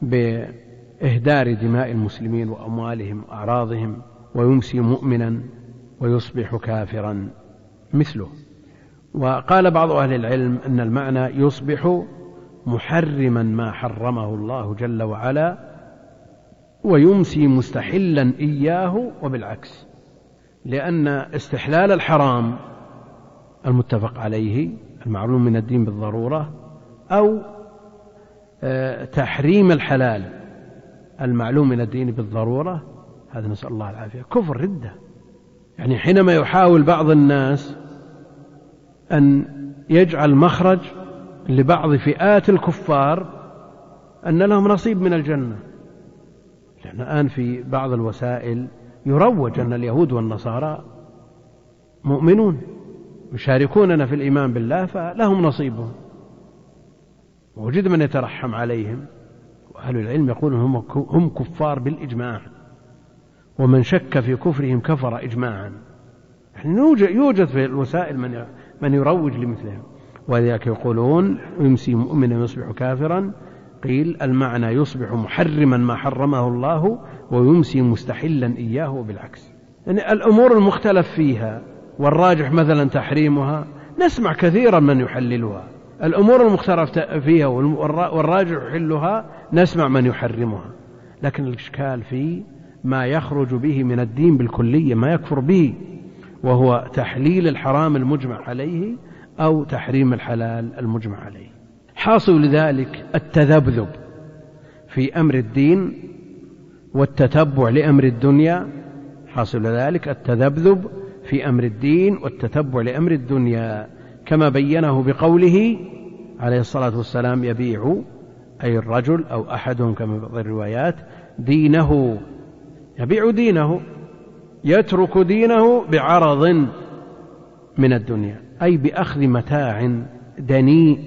بإهدار دماء المسلمين وأموالهم وأعراضهم ويمسي مؤمنا ويصبح كافرا مثله. وقال بعض أهل العلم أن المعنى يصبح محرما ما حرمه الله جل وعلا ويمسي مستحلا إياه وبالعكس لأن استحلال الحرام المتفق عليه المعلوم من الدين بالضرورة أو آه، تحريم الحلال المعلوم من الدين بالضرورة هذا نسأل الله العافية. كفر ردة. يعني حينما يحاول بعض الناس أن يجعل مخرج لبعض فئات الكفار أن لهم نصيب من الجنة. لأن الآن في بعض الوسائل يروج أن اليهود والنصارى مؤمنون. يشاركوننا في الإيمان بالله فلهم نصيبهم وجد من يترحم عليهم وأهل العلم يقولون هم هم كفار بالإجماع. ومن شك في كفرهم كفر إجماعا. يوجد في الوسائل من من يروج لمثلهم. ولذلك يقولون يمسي مؤمنا يصبح كافرا قيل المعنى يصبح محرما ما حرمه الله ويمسي مستحلا إياه وبالعكس يعني الأمور المختلف فيها. والراجح مثلا تحريمها نسمع كثيرا من يحللها. الأمور المختلف فيها والراجح يحلها نسمع من يحرمها. لكن الإشكال في ما يخرج به من الدين بالكلية ما يكفر به وهو تحليل الحرام المجمع عليه أو تحريم الحلال المجمع عليه. حاصل ذلك التذبذب في أمر الدين والتتبع لأمر الدنيا. حاصل ذلك التذبذب في أمر الدين والتتبع لأمر الدنيا كما بينه بقوله عليه الصلاة والسلام يبيع أي الرجل أو أحدهم كما في الروايات دينه يبيع دينه يترك دينه بعرض من الدنيا أي بأخذ متاع دنيء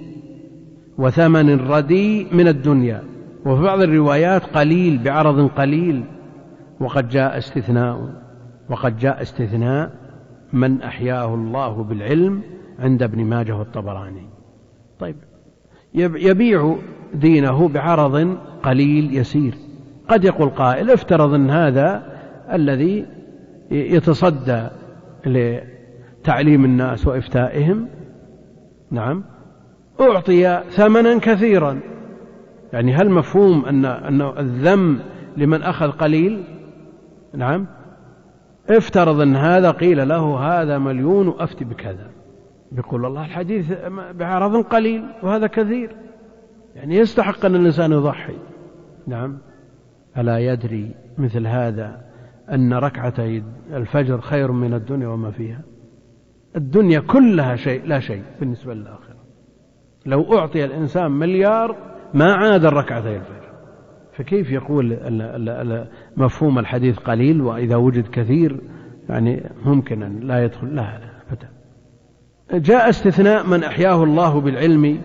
وثمن رديء من الدنيا. وفي بعض الروايات قليل بعرض قليل وقد جاء استثناء وقد جاء استثناء من أحياه الله بالعلم عند ابن ماجه والطبراني. طيب يبيع دينه بعرض قليل يسير. قد يقول قائل افترض إن هذا الذي يتصدى لتعليم الناس وإفتائهم. نعم. أعطي ثمنا كثيرا. يعني هل مفهوم ان أن الذم لمن أخذ قليل؟ نعم. افترض أن هذا قيل له هذا مليون وأفتي بكذا. يقول الله الحديث بعرض قليل وهذا كثير. يعني يستحق أن الإنسان يضحي. نعم. ألا يدري مثل هذا أن ركعتي الفجر خير من الدنيا وما فيها؟ الدنيا كلها شيء لا شيء بالنسبة للآخرة. لو أعطي الإنسان مليار ما عاد الركعتي الفجر فكيف يقول مفهوم الحديث قليل وإذا وجد كثير؟ يعني ممكن أن لا يدخل لا لا أبدا. جاء استثناء من أحياه الله بالعلم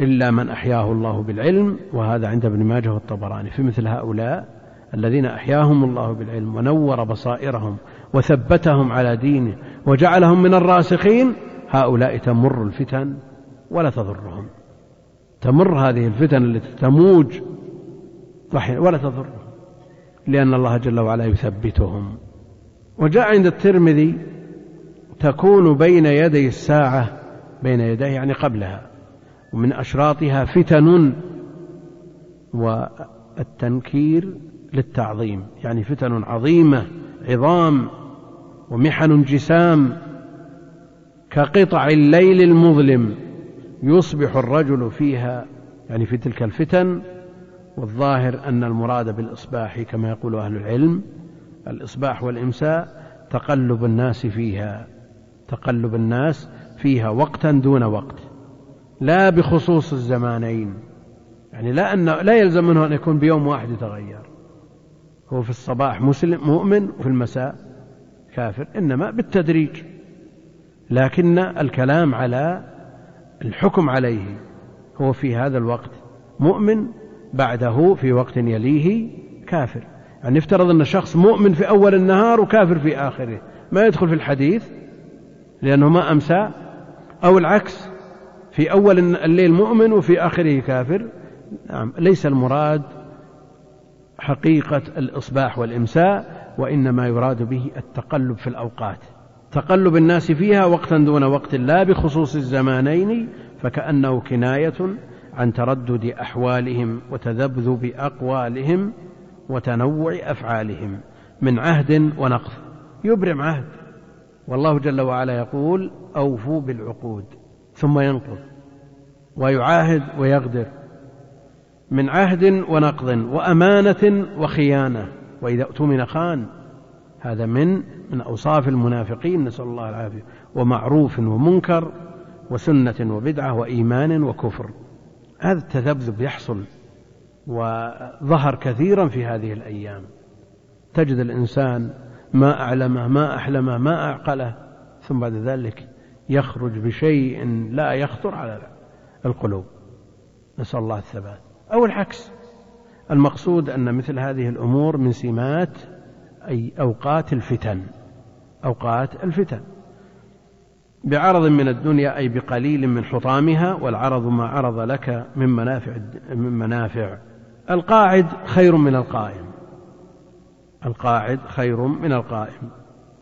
إلا من أحياه الله بالعلم وهذا عند ابن ماجه والطبراني في مثل هؤلاء الذين أحياهم الله بالعلم ونور بصائرهم وثبتهم على دينه وجعلهم من الراسخين هؤلاء تمر الفتن ولا تضرهم. تمر هذه الفتن التي تموج ولا تضر لأن الله جل وعلا يثبتهم. وجاء عند الترمذي تكون بين يدي الساعة بين يديه يعني قبلها ومن أشراطها فتن والتنكير للتعظيم يعني فتن عظيمة عظام ومحن جسام كقطع الليل المظلم. يصبح الرجل فيها يعني في تلك الفتن والظاهر أن المراد بالإصباح كما يقول أهل العلم الإصباح والإمساء تقلب الناس فيها تقلب الناس فيها وقتا دون وقت لا بخصوص الزمانين يعني لا أن لا يلزم منه أن يكون بيوم واحد يتغير. هو في الصباح مسلم مؤمن وفي المساء كافر إنما بالتدريج. لكن الكلام على الحكم عليه هو في هذا الوقت مؤمن بعده في وقت يليه كافر. يعني نفترض أن شخص مؤمن في أول النهار وكافر في آخره. ما يدخل في الحديث؟ لأنه ما أمسى. أو العكس في أول الليل مؤمن وفي آخره كافر. نعم ليس المراد حقيقة الإصباح والإمساء وإنما يراد به التقلب في الأوقات. تقلب الناس فيها وقتا دون وقت لا بخصوص الزمانين فكأنه كناية عن تردد أحوالهم وتذبذب أقوالهم وتنوع أفعالهم. من عهد ونقض يبرم عهد. والله جل وعلا يقول أوفوا بالعقود. ثم ينقض. ويعاهد ويغدر. من عهد ونقض وأمانة وخيانة. وإذا اؤتمن خان. هذا من من أوصاف المنافقين نسأل الله العافية ومعروف ومنكر وسنة وبدعة وإيمان وكفر. هذا التذبذب يحصل وظهر كثيرا في هذه الأيام. تجد الإنسان ما أعلمه ما أحلمه ما أعقله ثم بعد ذلك يخرج بشيء لا يخطر على القلوب. نسأل الله الثبات. أو العكس المقصود أن مثل هذه الأمور من سمات أي أوقات الفتن أوقات الفتن. بعرض من الدنيا أي بقليل من حطامها والعرض ما عرض لك من منافع من منافع. القاعد خير من القائم. القاعد خير من القائم.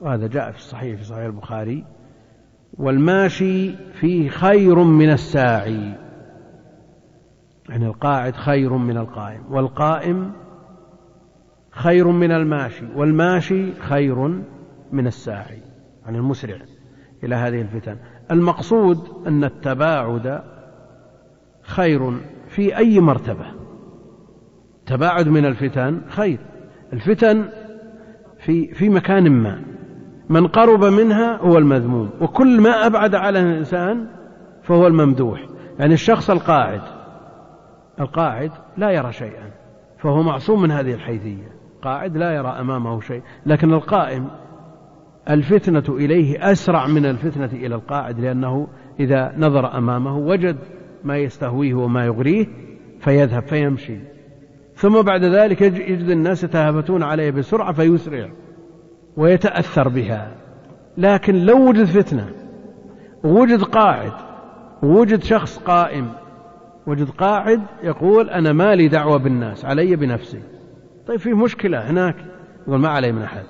وهذا جاء في الصحيح في صحيح البخاري. والماشي فيه خير من الساعي. يعني القاعد خير من القائم. والقائم خير من الماشي والماشي خير من الساعي يعني المسرع إلى هذه الفتن. المقصود أن التباعد خير في أي مرتبة. تباعد من الفتن خير. الفتن في في مكان ما. من قرب منها هو المذموم وكل ما أبعد على الإنسان فهو الممدوح. يعني الشخص القاعد القاعد لا يرى شيئا فهو معصوم من هذه الحيثية. قاعد لا يرى أمامه شيء. لكن القائم الفتنة إليه أسرع من الفتنة إلى القاعد لأنه إذا نظر أمامه وجد ما يستهويه وما يغريه فيذهب فيمشي. ثم بعد ذلك يجد الناس يتهافتون عليه بسرعة فيسرع ويتأثر بها. لكن لو وجد فتنة ووجد قاعد ووجد شخص قائم وجد قاعد يقول أنا ما لي دعوة بالناس علي بنفسي. طيب في مشكلة هناك. يقول ما علي من أحد.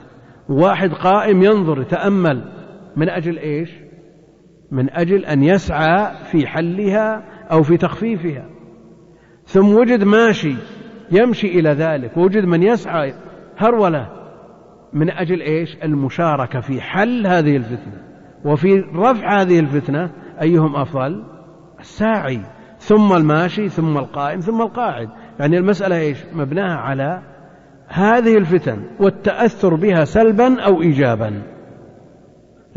واحد قائم ينظر يتأمل من أجل إيش؟ من أجل أن يسعى في حلها أو في تخفيفها. ثم وجد ماشي يمشي إلى ذلك ووجد من يسعى هرولة من أجل إيش؟ المشاركة في حل هذه الفتنة. وفي رفع هذه الفتنة أيهم أفضل؟ الساعي. ثم الماشي ثم القائم ثم القاعد. يعني المسألة إيش؟ مبناها على هذه الفتن والتأثر بها سلبا أو إيجابا.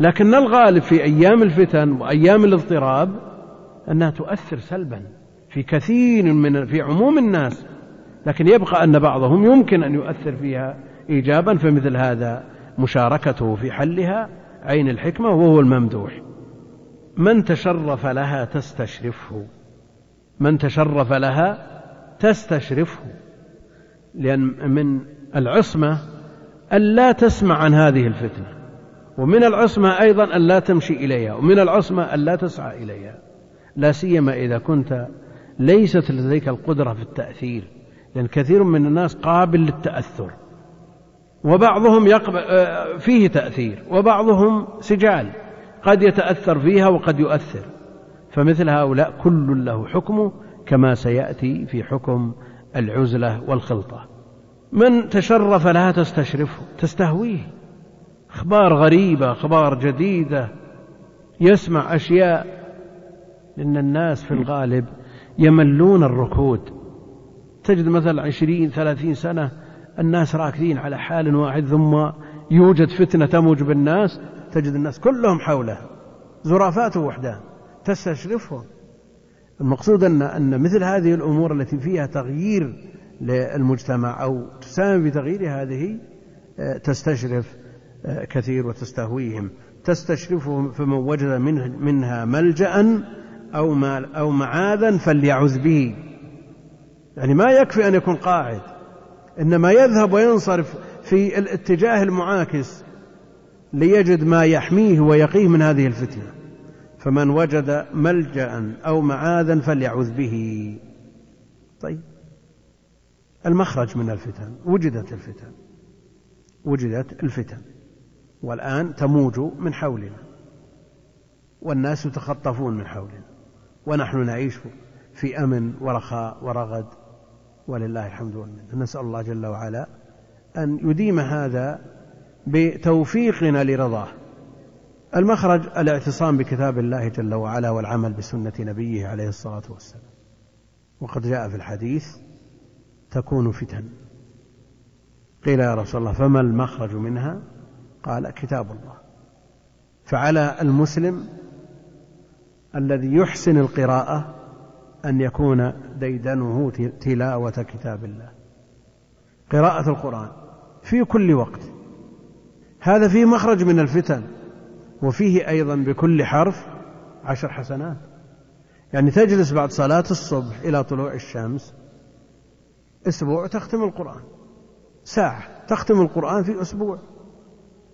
لكن الغالب في أيام الفتن وأيام الاضطراب أنها تؤثر سلبا في كثير من في عموم الناس. لكن يبقى أن بعضهم يمكن أن يؤثر فيها إيجابا فمثل هذا مشاركته في حلها عين الحكمة وهو الممدوح. من تشرف لها تستشرفه. من تشرف لها تستشرفه. لأن من العصمة ألا تسمع عن هذه الفتنة ومن العصمة أيضا ألا تمشي إليها ومن العصمة ألا تسعى إليها. لا سيما إذا كنت ليست لديك القدرة في التأثير لأن كثير من الناس قابل للتأثر. وبعضهم يقبل آه، فيه تأثير وبعضهم سجال قد يتأثر فيها وقد يؤثر. فمثل هؤلاء كل له حكمه كما سيأتي في حكم العزلة والخلطة. من تشرف لها تستشرفه تستهويه. أخبار غريبة أخبار جديدة. يسمع أشياء. لأن الناس في الغالب يملون الركود. تجد مثلا عشرين ثلاثين سنة الناس راكدين على حال واحد ثم يوجد فتنة تموج بالناس. تجد الناس كلهم حوله. زرافات وحدان تستشرفهم. المقصود أن أن مثل هذه الأمور التي فيها تغيير للمجتمع أو تساهم في تغيير هذه آه، تستشرف آه، كثير وتستهويهم. تستشرفهم فمن وجد منها ملجأ أو أو معاذا فليعذ به. يعني ما يكفي أن يكون قاعد إنما يذهب وينصرف في الاتجاه المعاكس ليجد ما يحميه ويقيه من هذه الفتنة. فمن وجد ملجأ أو معاذا فليعوذ به. طيب. المخرج من الفتن وجدت الفتن. وجدت الفتن. والآن تموج من حولنا. والناس يتخطفون من حولنا. ونحن نعيش في أمن ورخاء ورغد. ولله الحمد والمنة. نسأل الله جل وعلا أن يديم هذا بتوفيقنا لرضاه. المخرج الاعتصام بكتاب الله جل وعلا والعمل بسنة نبيه عليه الصلاة والسلام. وقد جاء في الحديث تكون فتن. قيل يا رسول الله فما المخرج منها؟ قال كتاب الله. فعلى المسلم الذي يحسن القراءة أن يكون ديدنه تلاوة كتاب الله. قراءة القرآن في كل وقت. هذا فيه مخرج من الفتن. وفيه أيضا بكل حرف عشر حسنات. يعني تجلس بعد صلاة الصبح إلى طلوع الشمس أسبوع تختم القرآن. ساعة تختم القرآن في أسبوع.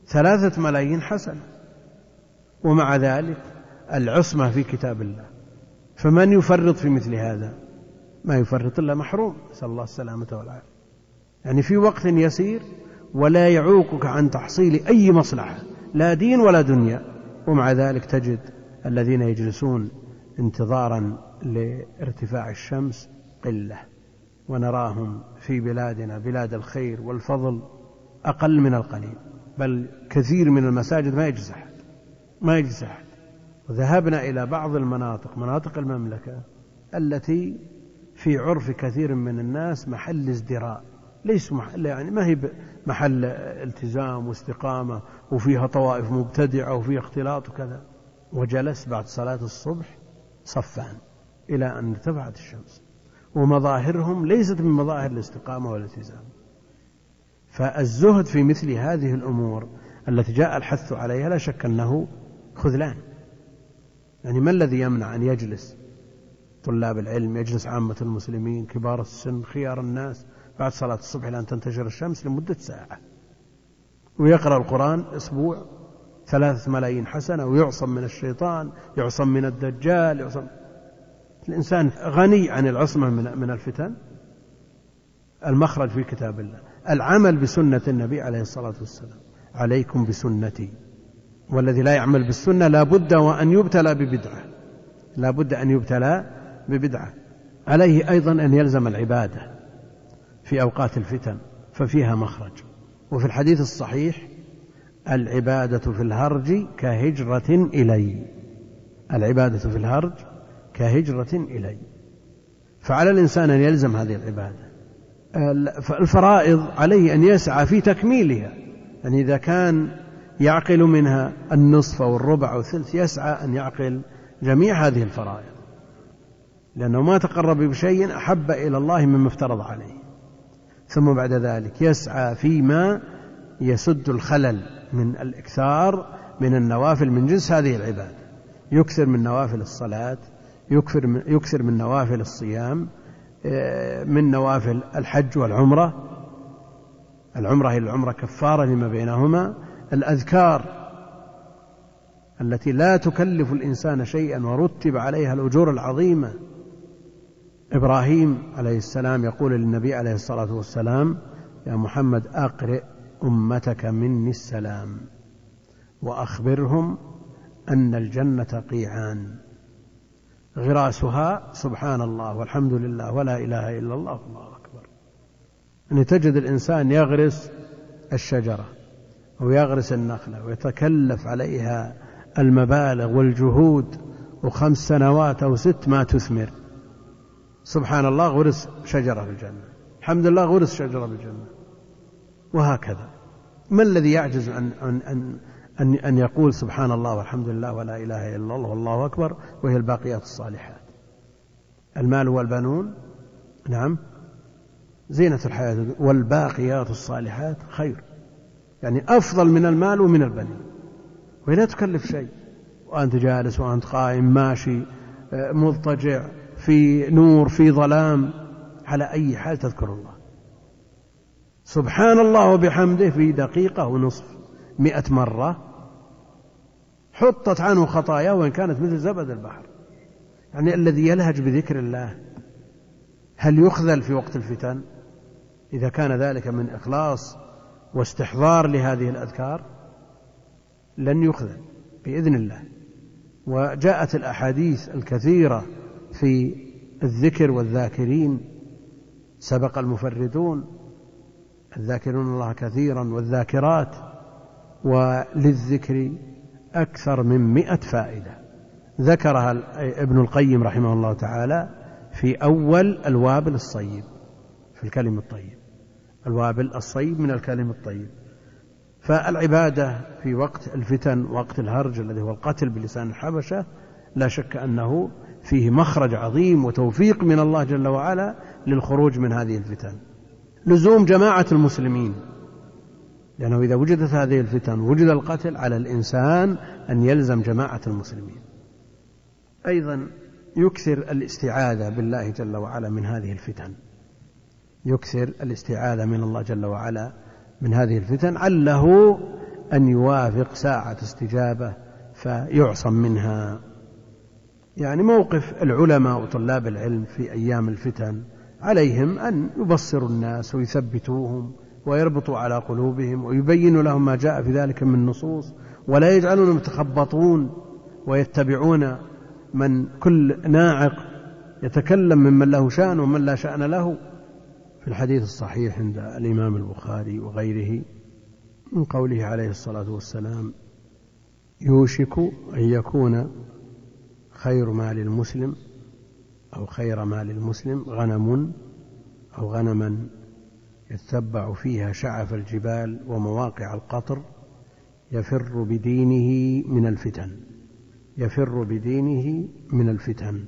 ثلاثة ملايين حسنة ومع ذلك العصمة في كتاب الله. فمن يفرط في مثل هذا؟ ما يفرط إلا محروم. نسأل الله السلامة والعافية. يعني في وقت يسير ولا يعوقك عن تحصيل أي مصلحة. لا دين ولا دنيا ومع ذلك تجد الذين يجلسون انتظارا لارتفاع الشمس قلة ونراهم في بلادنا بلاد الخير والفضل أقل من القليل بل كثير من المساجد ما يجلس أحد ما يجلس أحد. وذهبنا إلى بعض المناطق مناطق المملكة التي في عرف كثير من الناس محل ازدراء. ليس محل يعني ما هي محل التزام واستقامة وفيها طوائف مبتدعة وفيها اختلاط وكذا. وجلس بعد صلاة الصبح صفان إلى أن ارتفعت الشمس. ومظاهرهم ليست من مظاهر الاستقامة والالتزام. فالزهد في مثل هذه الأمور التي جاء الحث عليها لا شك أنه خذلان. يعني ما الذي يمنع أن يجلس طلاب العلم يجلس عامة المسلمين كبار السن خيار الناس بعد صلاة الصبح إلى أن تنتشر الشمس لمدة ساعة. ويقرأ القرآن أسبوع ثلاثة ملايين حسنة ويعصم من الشيطان يعصم من الدجال يعصم. الإنسان غني عن العصمة من من الفتن. المخرج في كتاب الله العمل بسنة النبي عليه الصلاة والسلام. عليكم بسنتي. والذي لا يعمل بالسنة لا بد وأن يبتلى ببدعة. لا بد أن يبتلى ببدعة. عليه أيضا أن يلزم العبادة. في أوقات الفتن ففيها مخرج. وفي الحديث الصحيح العبادة في الهرج كهجرة إلي. العبادة في الهرج كهجرة إلي. فعلى الإنسان أن يلزم هذه العبادة. الفرائض عليه أن يسعى في تكميلها. يعني إذا كان يعقل منها النصف أو الربع أو الثلث يسعى أن يعقل جميع هذه الفرائض. لأنه ما تقرب بشيء أحب إلى الله مما افترض عليه. ثم بعد ذلك يسعى فيما يسد الخلل من الإكثار من النوافل من جنس هذه العبادة يكثر من نوافل الصلاة يكثر من, يكثر من نوافل الصيام آه، من نوافل الحج والعمرة. العمرة هي العمرة كفارة لما بينهما. الأذكار التي لا تكلف الإنسان شيئا ورتب عليها الأجور العظيمة إبراهيم عليه السلام يقول للنبي عليه الصلاة والسلام يا محمد أقرئ أمتك مني السلام وأخبرهم أن الجنة قيعان غراسها سبحان الله والحمد لله ولا إله إلا الله والله أكبر. أن تجد الإنسان يغرس الشجرة أو يغرس النخلة ويتكلف عليها المبالغ والجهود وخمس سنوات أو ست ما تثمر. سبحان الله غرس شجرة في الجنة. الحمد لله غرس شجرة في الجنة. وهكذا. ما الذي يعجز عن أن أن أن أن يقول سبحان الله والحمد لله ولا إله إلا الله والله أكبر وهي الباقيات الصالحات؟ المال والبنون؟ نعم. زينة الحياة والباقيات الصالحات خير. يعني أفضل من المال ومن البنين. وهي لا تكلف شيء. وأنت جالس وأنت قائم ماشي آه، مضطجع. في نور في ظلام على أي حال تذكر الله. سبحان الله وبحمده في دقيقة ونصف مئة مرة حطت عنه خطاياه وإن كانت مثل زبد البحر. يعني الذي يلهج بذكر الله هل يخذل في وقت الفتن؟ إذا كان ذلك من إخلاص واستحضار لهذه الأذكار لن يخذل بإذن الله. وجاءت الأحاديث الكثيرة في الذكر والذاكرين سبق المفردون الذاكرون الله كثيرا والذاكرات وللذكر أكثر من مئة فائدة. ذكرها ابن القيم رحمه الله تعالى في أول الوابل الصيب في الكلم الطيب. الوابل الصيب من الكلم الطيب. فالعبادة في وقت الفتن وقت الهرج الذي هو القتل بلسان الحبشة لا شك أنه فيه مخرج عظيم وتوفيق من الله جل وعلا للخروج من هذه الفتن. لزوم جماعة المسلمين. لأنه إذا وجدت هذه الفتن وجد القتل على الإنسان أن يلزم جماعة المسلمين. أيضا يكثر الاستعاذة بالله جل وعلا من هذه الفتن. يكثر الاستعاذة من الله جل وعلا من هذه الفتن. عله أن يوافق ساعة استجابة فيعصم منها. يعني موقف العلماء وطلاب العلم في أيام الفتن عليهم أن يبصروا الناس ويثبتوهم ويربطوا على قلوبهم ويبينوا لهم ما جاء في ذلك من نصوص ولا يجعلونهم يتخبطون ويتبعون من كل ناعق يتكلم ممن له شأن ومن لا شأن له. في الحديث الصحيح عند الإمام البخاري وغيره من قوله عليه الصلاة والسلام يوشك أن يكون خير مال المسلم أو خير مال المسلم غنم أو غنما يتبع فيها شعف الجبال ومواقع القطر يفر بدينه من الفتن يفر بدينه من الفتن.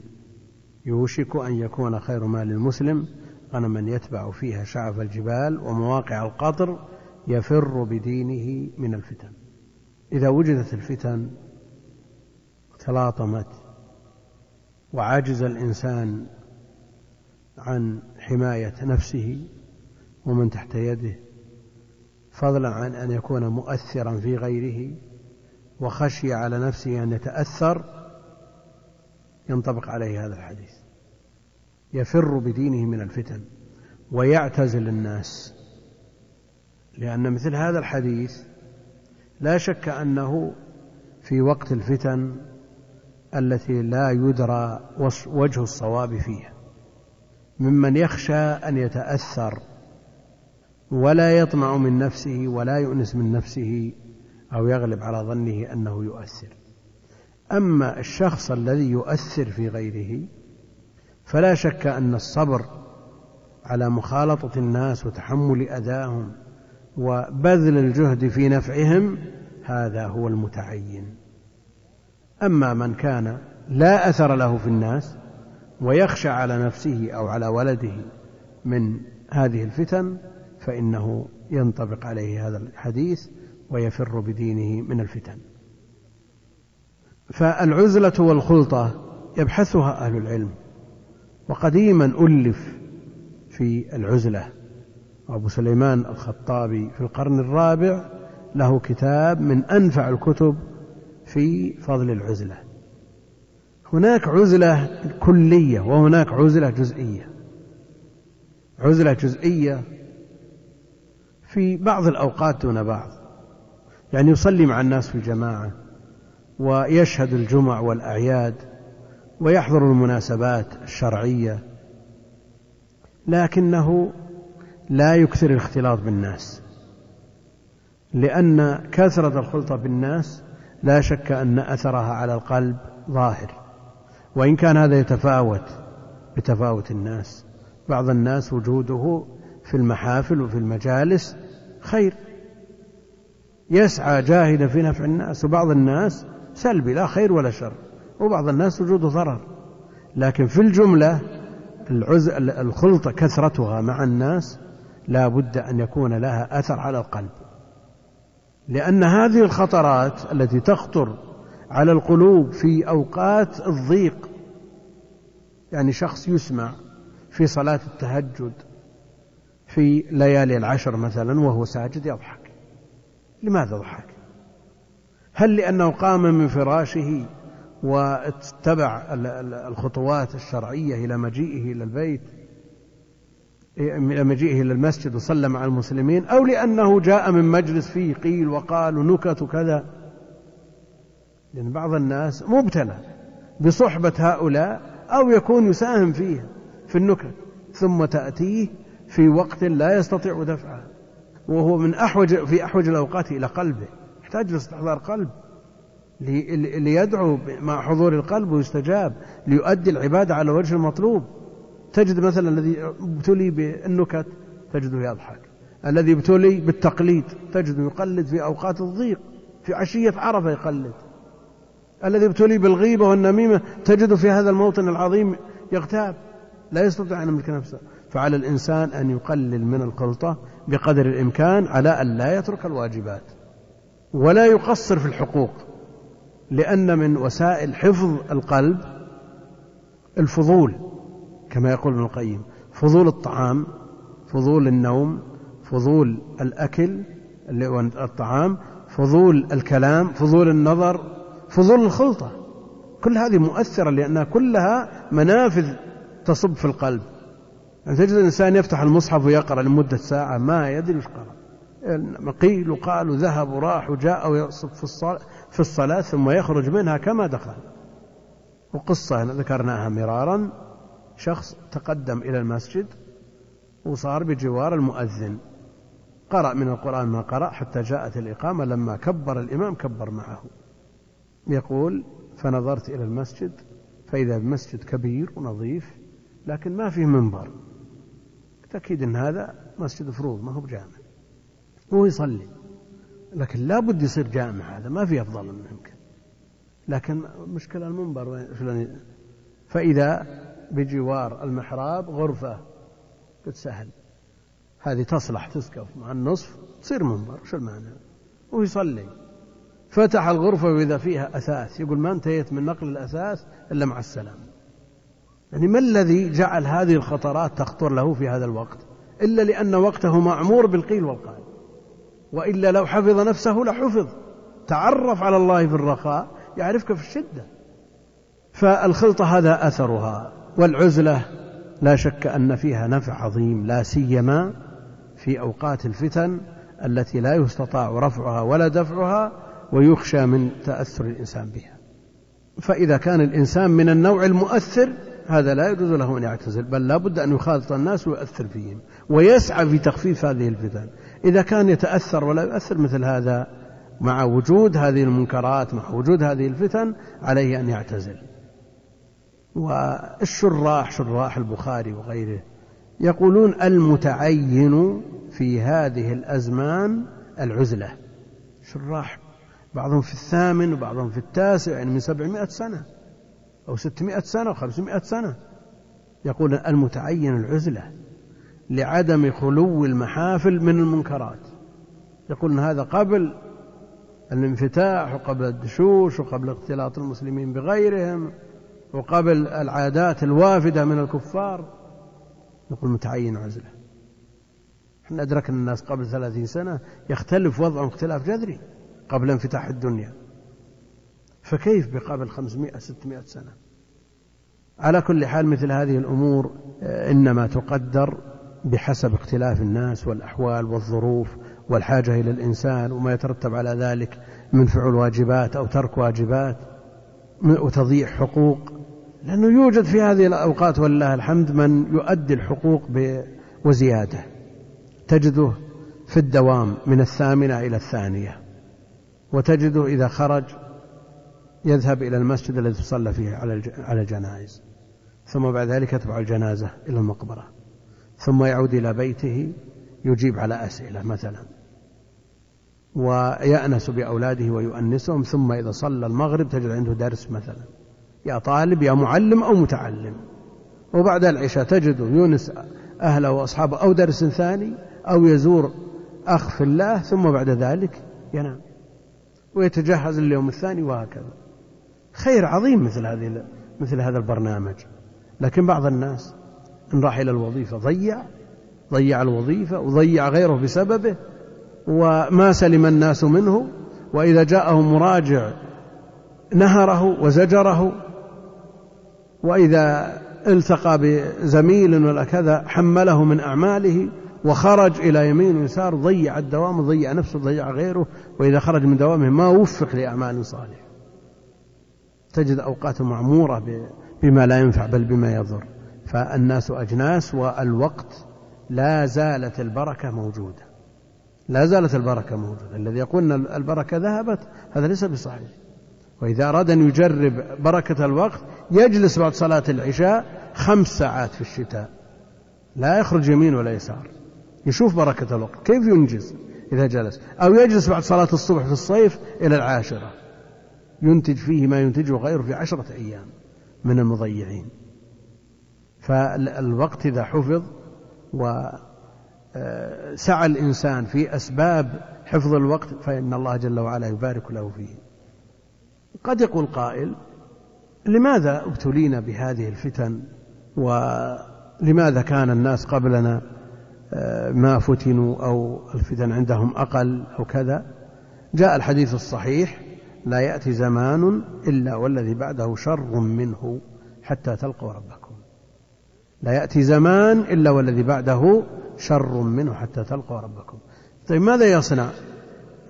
يوشك أن يكون خير مال المسلم غنما يتبع فيها شعف الجبال ومواقع القطر يفر بدينه من الفتن. إذا وجدت الفتن تلاطمت وعجز الإنسان عن حماية نفسه ومن تحت يده فضلا عن أن يكون مؤثرا في غيره وخشي على نفسه أن يتأثر ينطبق عليه هذا الحديث. يفر بدينه من الفتن ويعتزل الناس لأن مثل هذا الحديث لا شك أنه في وقت الفتن التي لا يدرى وجه الصواب فيها. ممن يخشى أن يتأثر ولا يطمع من نفسه ولا يؤنس من نفسه أو يغلب على ظنه أنه يؤثر. أما الشخص الذي يؤثر في غيره فلا شك أن الصبر على مخالطة الناس وتحمل أذاهم وبذل الجهد في نفعهم هذا هو المتعين. أما من كان لا أثر له في الناس ويخشى على نفسه أو على ولده من هذه الفتن فإنه ينطبق عليه هذا الحديث ويفر بدينه من الفتن. فالعزلة والخلطة يبحثها أهل العلم وقديما ألف في العزلة. أبو سليمان الخطابي في القرن الرابع له كتاب من أنفع الكتب في فضل العزلة. هناك عزلة كلية وهناك عزلة جزئية. عزلة جزئية في بعض الأوقات دون بعض. يعني يصلي مع الناس في جماعة ويشهد الجمع والأعياد ويحضر المناسبات الشرعية لكنه لا يكثر الاختلاط بالناس. لأن كثرة الخلطة بالناس لا شك أن أثرها على القلب ظاهر وإن كان هذا يتفاوت بتفاوت الناس. بعض الناس وجوده في المحافل وفي المجالس خير. يسعى جاهدا في نفع الناس وبعض الناس سلبي لا خير ولا شر وبعض الناس وجوده ضرر. لكن في الجملة العز الخلطة كثرتها مع الناس لا بد أن يكون لها أثر على القلب. لأن هذه الخطرات التي تخطر على القلوب في أوقات الضيق يعني شخص يسمع في صلاة التهجد في ليالي العشر مثلا وهو ساجد يضحك. لماذا ضحك هل لأنه قام من فراشه واتبع الخطوات الشرعية إلى مجيئه إلى البيت؟ مجيئه إلى المسجد وصلى مع المسلمين أو لأنه جاء من مجلس فيه قيل وقال ونكت وكذا لأن بعض الناس مبتلى بصحبة هؤلاء أو يكون يساهم فيه في النكت ثم تأتيه في وقت لا يستطيع دفعه وهو من أحوج في أحوج الأوقات إلى قلبه يحتاج لاستحضار قلب ليدعو مع حضور القلب ويستجاب ليؤدي العبادة على وجه المطلوب. تجد مثلا الذي ابتلي بالنكت تجده يضحك. الذي ابتلي بالتقليد تجده يقلد في أوقات الضيق في عشية عرفة يقلد. الذي ابتلي بالغيبة والنميمة تجده في هذا الموطن العظيم يغتاب لا يستطيع أن يملك نفسه. فعلى الإنسان أن يقلل من الخلطة بقدر الإمكان على أن لا يترك الواجبات ولا يقصر في الحقوق لأن من وسائل حفظ القلب الفضول. كما يقول ابن القيم فضول الطعام فضول النوم فضول الأكل اللي هو الطعام فضول الكلام فضول النظر فضول الخلطة. كل هذه مؤثرة لأنها كلها منافذ تصب في القلب. يعني تجد الإنسان يفتح المصحف ويقرأ لمدة ساعة ما يدري وش قرأ. قيل وقال وذهب وراح وجاء ويصب في الصلاة, في الصلاة ثم يخرج منها كما دخل. وقصة ذكرناها مرارا. شخص تقدم إلى المسجد وصار بجوار المؤذن. قرأ من القرآن ما قرأ حتى جاءت الإقامة. لما كبر الإمام كبر معه. يقول فنظرت إلى المسجد فإذا بمسجد كبير ونظيف لكن ما فيه منبر. أكيد أن هذا مسجد فروض ما هو بجامع. هو يصلي لكن لابد يصير جامع هذا ما في أفضل منه يمكن. لكن مشكلة المنبر فإذا بجوار المحراب غرفة قلت سهل هذه تصلح تسقف مع النصف تصير منبر شو المعنى؟ ويصلي فتح الغرفة وإذا فيها أثاث يقول ما انتهيت من نقل الأثاث إلا مع السلام. يعني ما الذي جعل هذه الخطرات تخطر له في هذا الوقت؟ إلا لأن وقته معمور بالقيل والقال. وإلا لو حفظ نفسه لحفظ. تعرف على الله في الرخاء يعرفك في الشدة. فالخلطة هذا أثرها. والعزلة لا شك أن فيها نفع عظيم لا سيما في أوقات الفتن التي لا يستطاع رفعها ولا دفعها ويخشى من تأثر الإنسان بها. فإذا كان الإنسان من النوع المؤثر هذا لا يجوز له أن يعتزل بل لا بد أن يخالط الناس ويؤثر فيهم ويسعى في تخفيف هذه الفتن. إذا كان يتأثر ولا يؤثر مثل هذا مع وجود هذه المنكرات مع وجود هذه الفتن عليه أن يعتزل. والشراح شراح البخاري وغيره يقولون المتعين في هذه الأزمان العزلة. شراح بعضهم في الثامن وبعضهم في التاسع يعني من سبعمائة سنة أو ستمائة سنة أو خمسمائة سنة. يقول المتعين العزلة لعدم خلو المحافل من المنكرات. يقول هذا قبل الانفتاح وقبل الدشوش وقبل اختلاط المسلمين بغيرهم. وقبل العادات الوافدة من الكفار يقول متعين عزلة إحنا أدركنا الناس قبل ثلاثين سنة يختلف وضعهم اختلاف جذري قبل انفتاح الدنيا. فكيف بقبل خمسمائة ستمائة سنة؟ على كل حال مثل هذه الأمور آه، إنما تقدر بحسب اختلاف الناس والأحوال والظروف والحاجة إلى الإنسان وما يترتب على ذلك من فعل واجبات أو ترك واجبات وتضييع حقوق. لأنه يوجد في هذه الأوقات ولله الحمد من يؤدي الحقوق وزيادة تجده في الدوام من الثامنة إلى الثانية. وتجده إذا خرج يذهب إلى المسجد الذي تصلى فيه على الجنائز. ثم بعد ذلك يتبع الجنازة إلى المقبرة. ثم يعود إلى بيته يجيب على أسئلة مثلا. ويأنس بأولاده ويؤنسهم. ثم إذا صلى المغرب تجد عنده درس مثلا. يا طالب يا معلم أو متعلم. وبعد العشاء تجده يونس أهله وأصحابه أو درس ثاني أو يزور أخ في الله ثم بعد ذلك ينام. ويتجهز لليوم الثاني وهكذا. خير عظيم مثل هذه مثل هذا البرنامج. لكن بعض الناس إن راح إلى الوظيفة ضيع ضيع الوظيفة وضيع غيره بسببه وما سلم الناس منه وإذا جاءه مراجع نهره وزجره وإذا التقى بزميل ولا كذا حمله من أعماله وخرج إلى يمين ويسار ضيع الدوام وضيع نفسه وضيع غيره وإذا خرج من دوامه ما وفق لأعمال صالحة تجد أوقاته معمورة بما لا ينفع بل بما يضر. فالناس أجناس والوقت لا زالت البركة موجودة. لا زالت البركة موجودة. الذي يقول أن البركة ذهبت هذا ليس بصحيح. وإذا أراد أن يجرب بركة الوقت يجلس بعد صلاة العشاء خمس ساعات في الشتاء. لا يخرج يمين ولا يسار. يشوف بركة الوقت. كيف ينجز إذا جلس؟ أو يجلس بعد صلاة الصبح في الصيف إلى العاشرة. ينتج فيه ما ينتجه غيره في عشرة أيام من المضيعين. فالوقت إذا حفظ وسعى آه، الإنسان في أسباب حفظ الوقت فإن الله جل وعلا يبارك له فيه. قد يقول قائل لماذا ابتلينا بهذه الفتن؟ ولماذا كان الناس قبلنا آه، ما فتنوا أو الفتن عندهم أقل أو كذا؟ جاء الحديث الصحيح لا يأتي زمان إلا والذي بعده شر منه حتى تلقوا ربكم. لا يأتي زمان إلا والذي بعده شر منه حتى تلقوا ربكم. طيب ماذا يصنع؟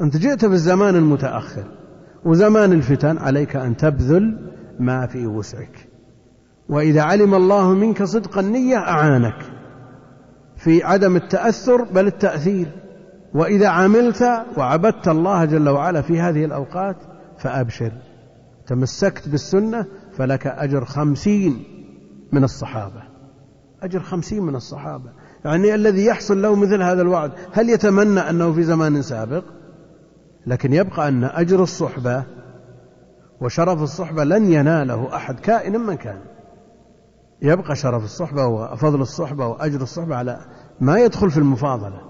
أنت جئت بالزمان المتأخر. وزمان الفتن عليك أن تبذل ما في وسعك. وإذا علم الله منك صدق النية أعانك. في عدم التأثر بل التأثير. وإذا عملت وعبدت الله جل وعلا في هذه الأوقات فأبشر. تمسكت بالسنة فلك أجر خمسين من الصحابة. أجر خمسين من الصحابة. يعني الذي يحصل له مثل هذا الوعد هل يتمنى أنه في زمان سابق؟ لكن يبقى أن أجر الصحبة وشرف الصحبة لن يناله أحد كائنا من كان. يبقى شرف الصحبة وفضل الصحبة وأجر الصحبة على ما يدخل في المفاضلة.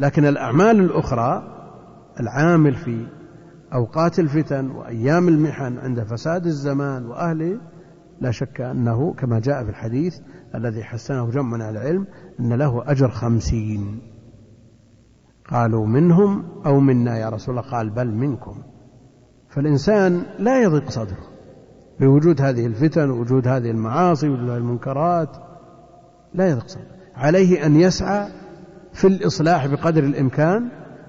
لكن الأعمال الأخرى العامل في أوقات الفتن وأيام المحن عند فساد الزمان وأهله لا شك أنه كما جاء في الحديث الذي حسنه جمع من العلم أن له أجر خمسين. قالوا منهم أو منا يا رسول الله؟ قال بل منكم. فالإنسان لا يضيق صدره بوجود هذه الفتن ووجود هذه المعاصي ووجود هذه المنكرات. لا يضيق صدره. عليه أن يسعى في الإصلاح بقدر الإمكان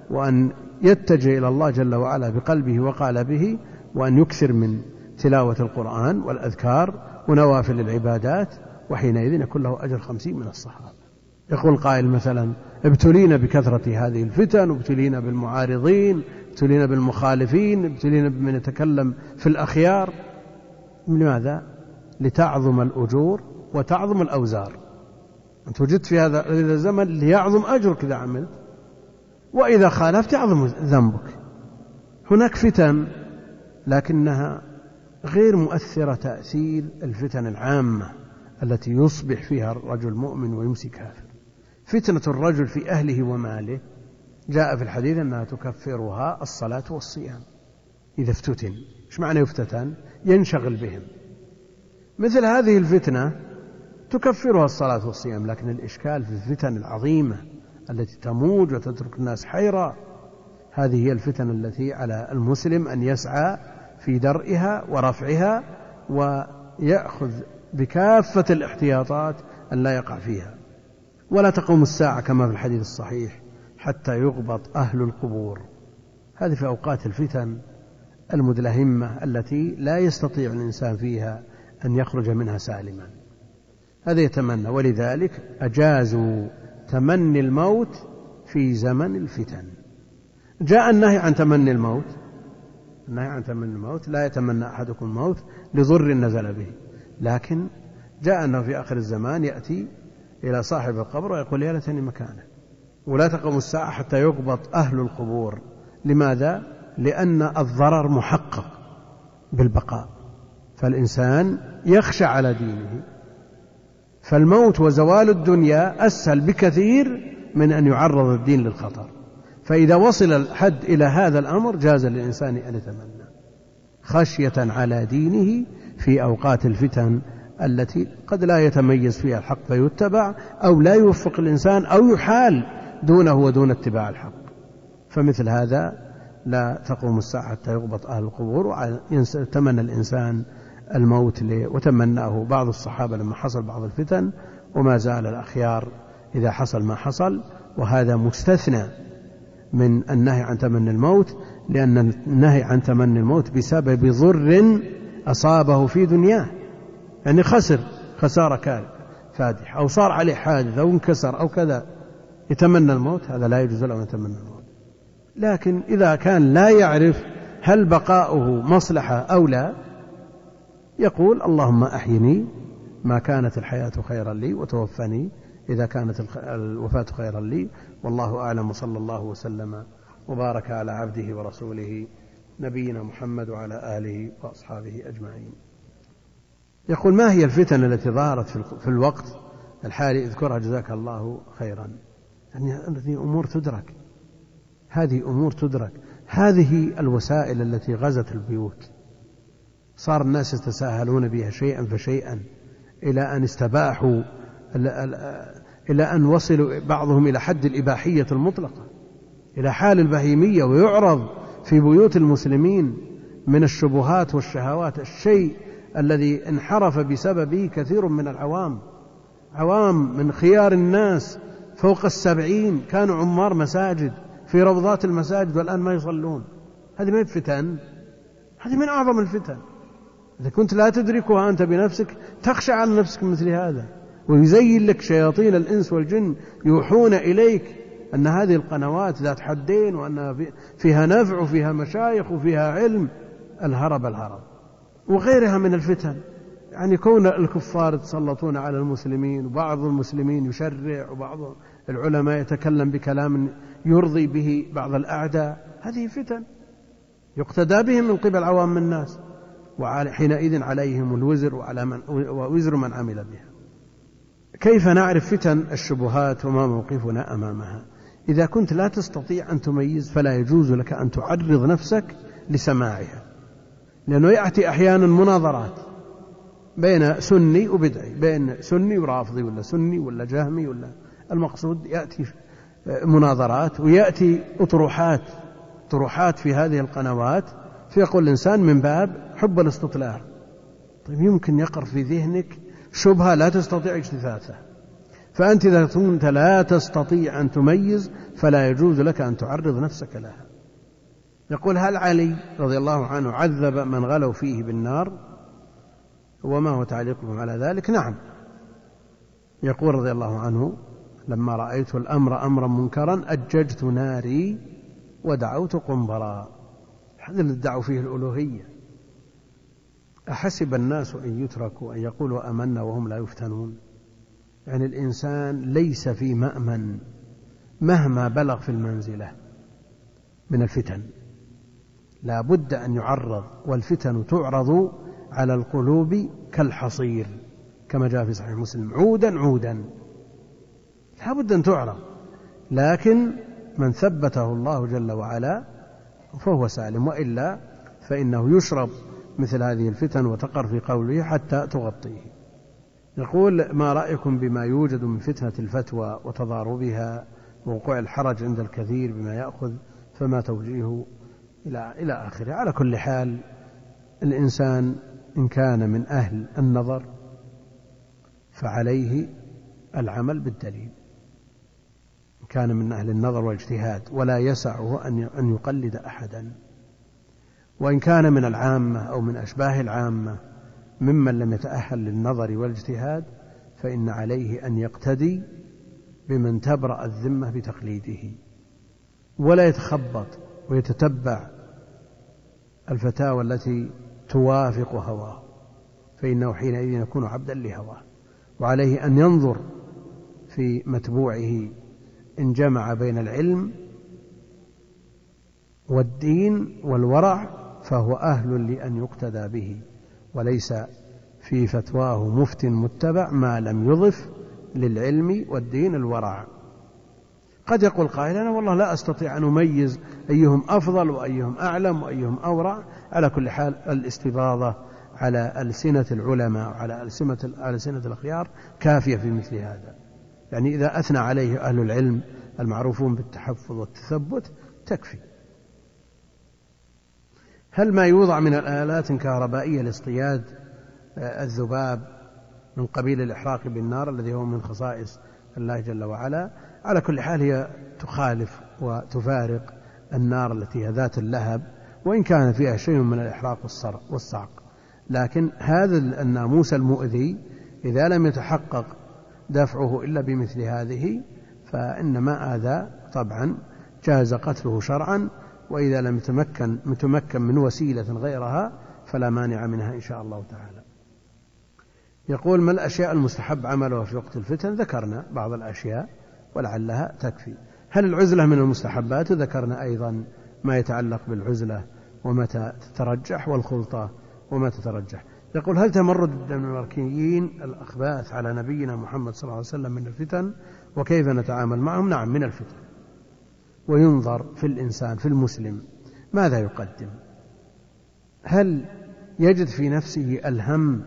وأن يتجه إلى الله جل وعلا بقلبه وقالبه وأن يكثر من تلاوة القرآن والأذكار ونوافل العبادات وحينئذ يكون له أجر خمسين من الصحابة. يقول قائل مثلا ابتلينا بكثرة هذه الفتن وابتلينا بالمعارضين ابتلينا بالمخالفين ابتلينا بمن يتكلم في الأخيار. لماذا؟ لتعظم الأجور وتعظم الأوزار. أنت وجدت في هذا الزمن ليعظم أجرك إذا عملت وإذا خالفت يعظم ذنبك. هناك فتن لكنها غير مؤثرة تأثير الفتن العامة التي يصبح فيها الرجل مؤمن ويمسي كافر فتنة الرجل في أهله وماله. جاء في الحديث أنها تكفرها الصلاة والصيام. إذا افتتن إيش معنى يفتتن؟ ينشغل بهم. مثل هذه الفتنة تكفرها الصلاة والصيام لكن الإشكال في الفتن العظيمة التي تموج وتترك الناس حيرة هذه هي الفتن التي على المسلم أن يسعى في درئها ورفعها ويأخذ بكافة الاحتياطات أن لا يقع فيها. ولا تقوم الساعة كما في الحديث الصحيح حتى يغبط أهل القبور. هذه في أوقات الفتن المدلهمة التي لا يستطيع الإنسان فيها أن يخرج منها سالما. هذا يتمنى ولذلك أجازوا تمني الموت في زمن الفتن. جاء النهي عن تمني الموت. النهي عن تمني الموت لا يتمنى أحدكم الموت لضر نزل به. لكن جاء أنه في آخر الزمان يأتي إلى صاحب القبر ويقول يا ليتني مكانه. ولا تقوم الساعة حتى يقبض أهل القبور. لماذا؟ لأن الضرر محقق بالبقاء. فالإنسان يخشى على دينه. فالموت وزوال الدنيا أسهل بكثير من أن يعرض الدين للخطر. فإذا وصل الحد إلى هذا الأمر جاز للإنسان أن يتمنى خشية على دينه في أوقات الفتن التي قد لا يتميز فيها الحق فيتبع أو لا يوفق الإنسان أو يحال دونه ودون اتباع الحق. فمثل هذا لا تقوم الساعة حتى يغبط أهل القبور وتمنى الإنسان الموت وتمناه بعض الصحابة لما حصل بعض الفتن وما زال الأخيار إذا حصل ما حصل. وهذا مستثنى من النهي عن تمني الموت لأن النهي عن تمني الموت بسبب ضر أصابه في دنياه. يعني خسر خسارة فادحة أو صار عليه حادث أو انكسر أو كذا. يتمنى الموت هذا لا يجوز له أن يتمنى الموت. لكن إذا كان لا يعرف هل بقاؤه مصلحة أو لا يقول اللهم أحيني ما كانت الحياة خيرا لي وتوفني إذا كانت الوفاة خيرا لي. والله أعلم وصلى الله وسلم وبارك على عبده ورسوله نبينا محمد وعلى آله وأصحابه أجمعين. يقول ما هي الفتن التي ظهرت في الوقت الحالي؟ اذكرها جزاك الله خيرا. يعني هذه أمور تدرك. هذه أمور تدرك. هذه الوسائل التي غزت البيوت. صار الناس يتساهلون بها شيئا فشيئا. إلى أن استباحوا إلى أن وصلوا بعضهم إلى حد الإباحية المطلقة. إلى حال البهيمية ويعرض في بيوت المسلمين من الشبهات والشهوات الشيء الذي انحرف بسببه كثير من العوام. عوام من خيار الناس فوق السبعين كانوا عمار مساجد في روضات المساجد والآن ما يصلون. هذه ما هي فتن؟ هذه من أعظم الفتن. إذا كنت لا تدركها أنت بنفسك تخشى على نفسك مثل هذا. ويزين لك شياطين الإنس والجن يوحون إليك أن هذه القنوات ذات حدين وأنها فيها نفع وفيها مشايخ وفيها علم. الهرب الهرب. وغيرها من الفتن. يعني كون الكفار يتسلطون على المسلمين وبعض المسلمين يشرع وبعض العلماء يتكلم بكلام يرضي به بعض الأعداء هذه فتن. يقتدى بهم من قبل عوام الناس. وحينئذ عليهم الوزر وعلى من ووزر من عمل بها. كيف نعرف فتن الشبهات وما موقفنا أمامها؟ إذا كنت لا تستطيع أن تميز فلا يجوز لك أن تعرض نفسك لسماعها. لأنه يأتي أحيانا مناظرات بين سني وبدعي بين سني ورافضي ولا سني ولا جهمي ولا المقصود يأتي مناظرات ويأتي أطروحات طروحات في هذه القنوات فيقول الإنسان من باب حب الاستطلاع. طيب يمكن يقر في ذهنك شبهة لا تستطيع اجتثاثها. فأنت إذا كنت لا تستطيع أن تميز فلا يجوز لك أن تعرض نفسك لها. يقول هل علي رضي الله عنه عذب من غلوا فيه بالنار؟ وما هو تعليقكم على ذلك؟ نعم. يقول رضي الله عنه لما رأيت الأمر أمرا منكرا أججت ناري ودعوت قنبرا. هذا اللي ادعوا فيه الألوهية. أحسب الناس أن يتركوا أن يقولوا أمنا وهم لا يفتنون. يعني الإنسان ليس في مأمن مهما بلغ في المنزلة من الفتن. لا بد أن يعرض والفتن تعرض على القلوب كالحصير كما جاء في صحيح مسلم عودا عودا. لا بد أن تعرض. لكن من ثبته الله جل وعلا فهو سالم وإلا فإنه يشرب مثل هذه الفتن وتقر في قوله حتى تغطيه. يقول ما رأيكم بما يوجد من فتنة الفتوى وتضاربها ووقوع الحرج عند الكثير بما يأخذ فما توجيهه؟ إلى إلى آخره. على كل حال الإنسان إن كان من أهل النظر فعليه العمل بالدليل. إن كان من أهل النظر والاجتهاد ولا يسعه أن أن يقلد أحدا. وإن كان من العامة أو من أشباه العامة ممن لم يتأهل للنظر والاجتهاد فإن عليه أن يقتدي بمن تبرأ الذمة بتقليده. ولا يتخبط ويتتبع الفتاوى التي توافق هواه فإنه حينئذ يكون عبدا لهواه. وعليه أن ينظر في متبوعه إن جمع بين العلم والدين والورع فهو أهل لأن يقتدى به. وليس في فتواه مفت متبع ما لم يضف للعلم والدين الورع. قد يقول قائل أنا والله لا أستطيع أن أميز أيهم أفضل وأيهم أعلم وأيهم أورع. على كل حال الاستفاضة على ألسنة العلماء وعلى ألسنة ألسنة الأخيار كافية في مثل هذا. يعني إذا أثنى عليه أهل العلم المعروفون بالتحفظ والتثبت تكفي. هل ما يوضع من الآلات الكهربائية لاصطياد آه، الذباب من قبيل الإحراق بالنار الذي هو من خصائص الله جل وعلا؟ على كل حال هي تخالف وتفارق النار التي هي ذات اللهب وإن كان فيها شيء من الإحراق والصعق. لكن هذا الناموس المؤذي إذا لم يتحقق دفعه إلا بمثل هذه فإن ما آذى طبعا جاز قتله شرعا وإذا لم يتمكن متمكن من وسيلة غيرها فلا مانع منها إن شاء الله تعالى. يقول ما الأشياء المستحب عملها في وقت الفتن؟ ذكرنا بعض الأشياء ولعلها تكفي. هل العزلة من المستحبات؟ ذكرنا أيضا ما يتعلق بالعزلة ومتى تترجح والخلطة وما تترجح. يقول هل تمرد الدنماركيين الأخباث على نبينا محمد صلى الله عليه وسلم من الفتن؟ وكيف نتعامل معهم؟ نعم من الفتن. وينظر في الإنسان في المسلم ماذا يقدم؟ هل يجد في نفسه ألهم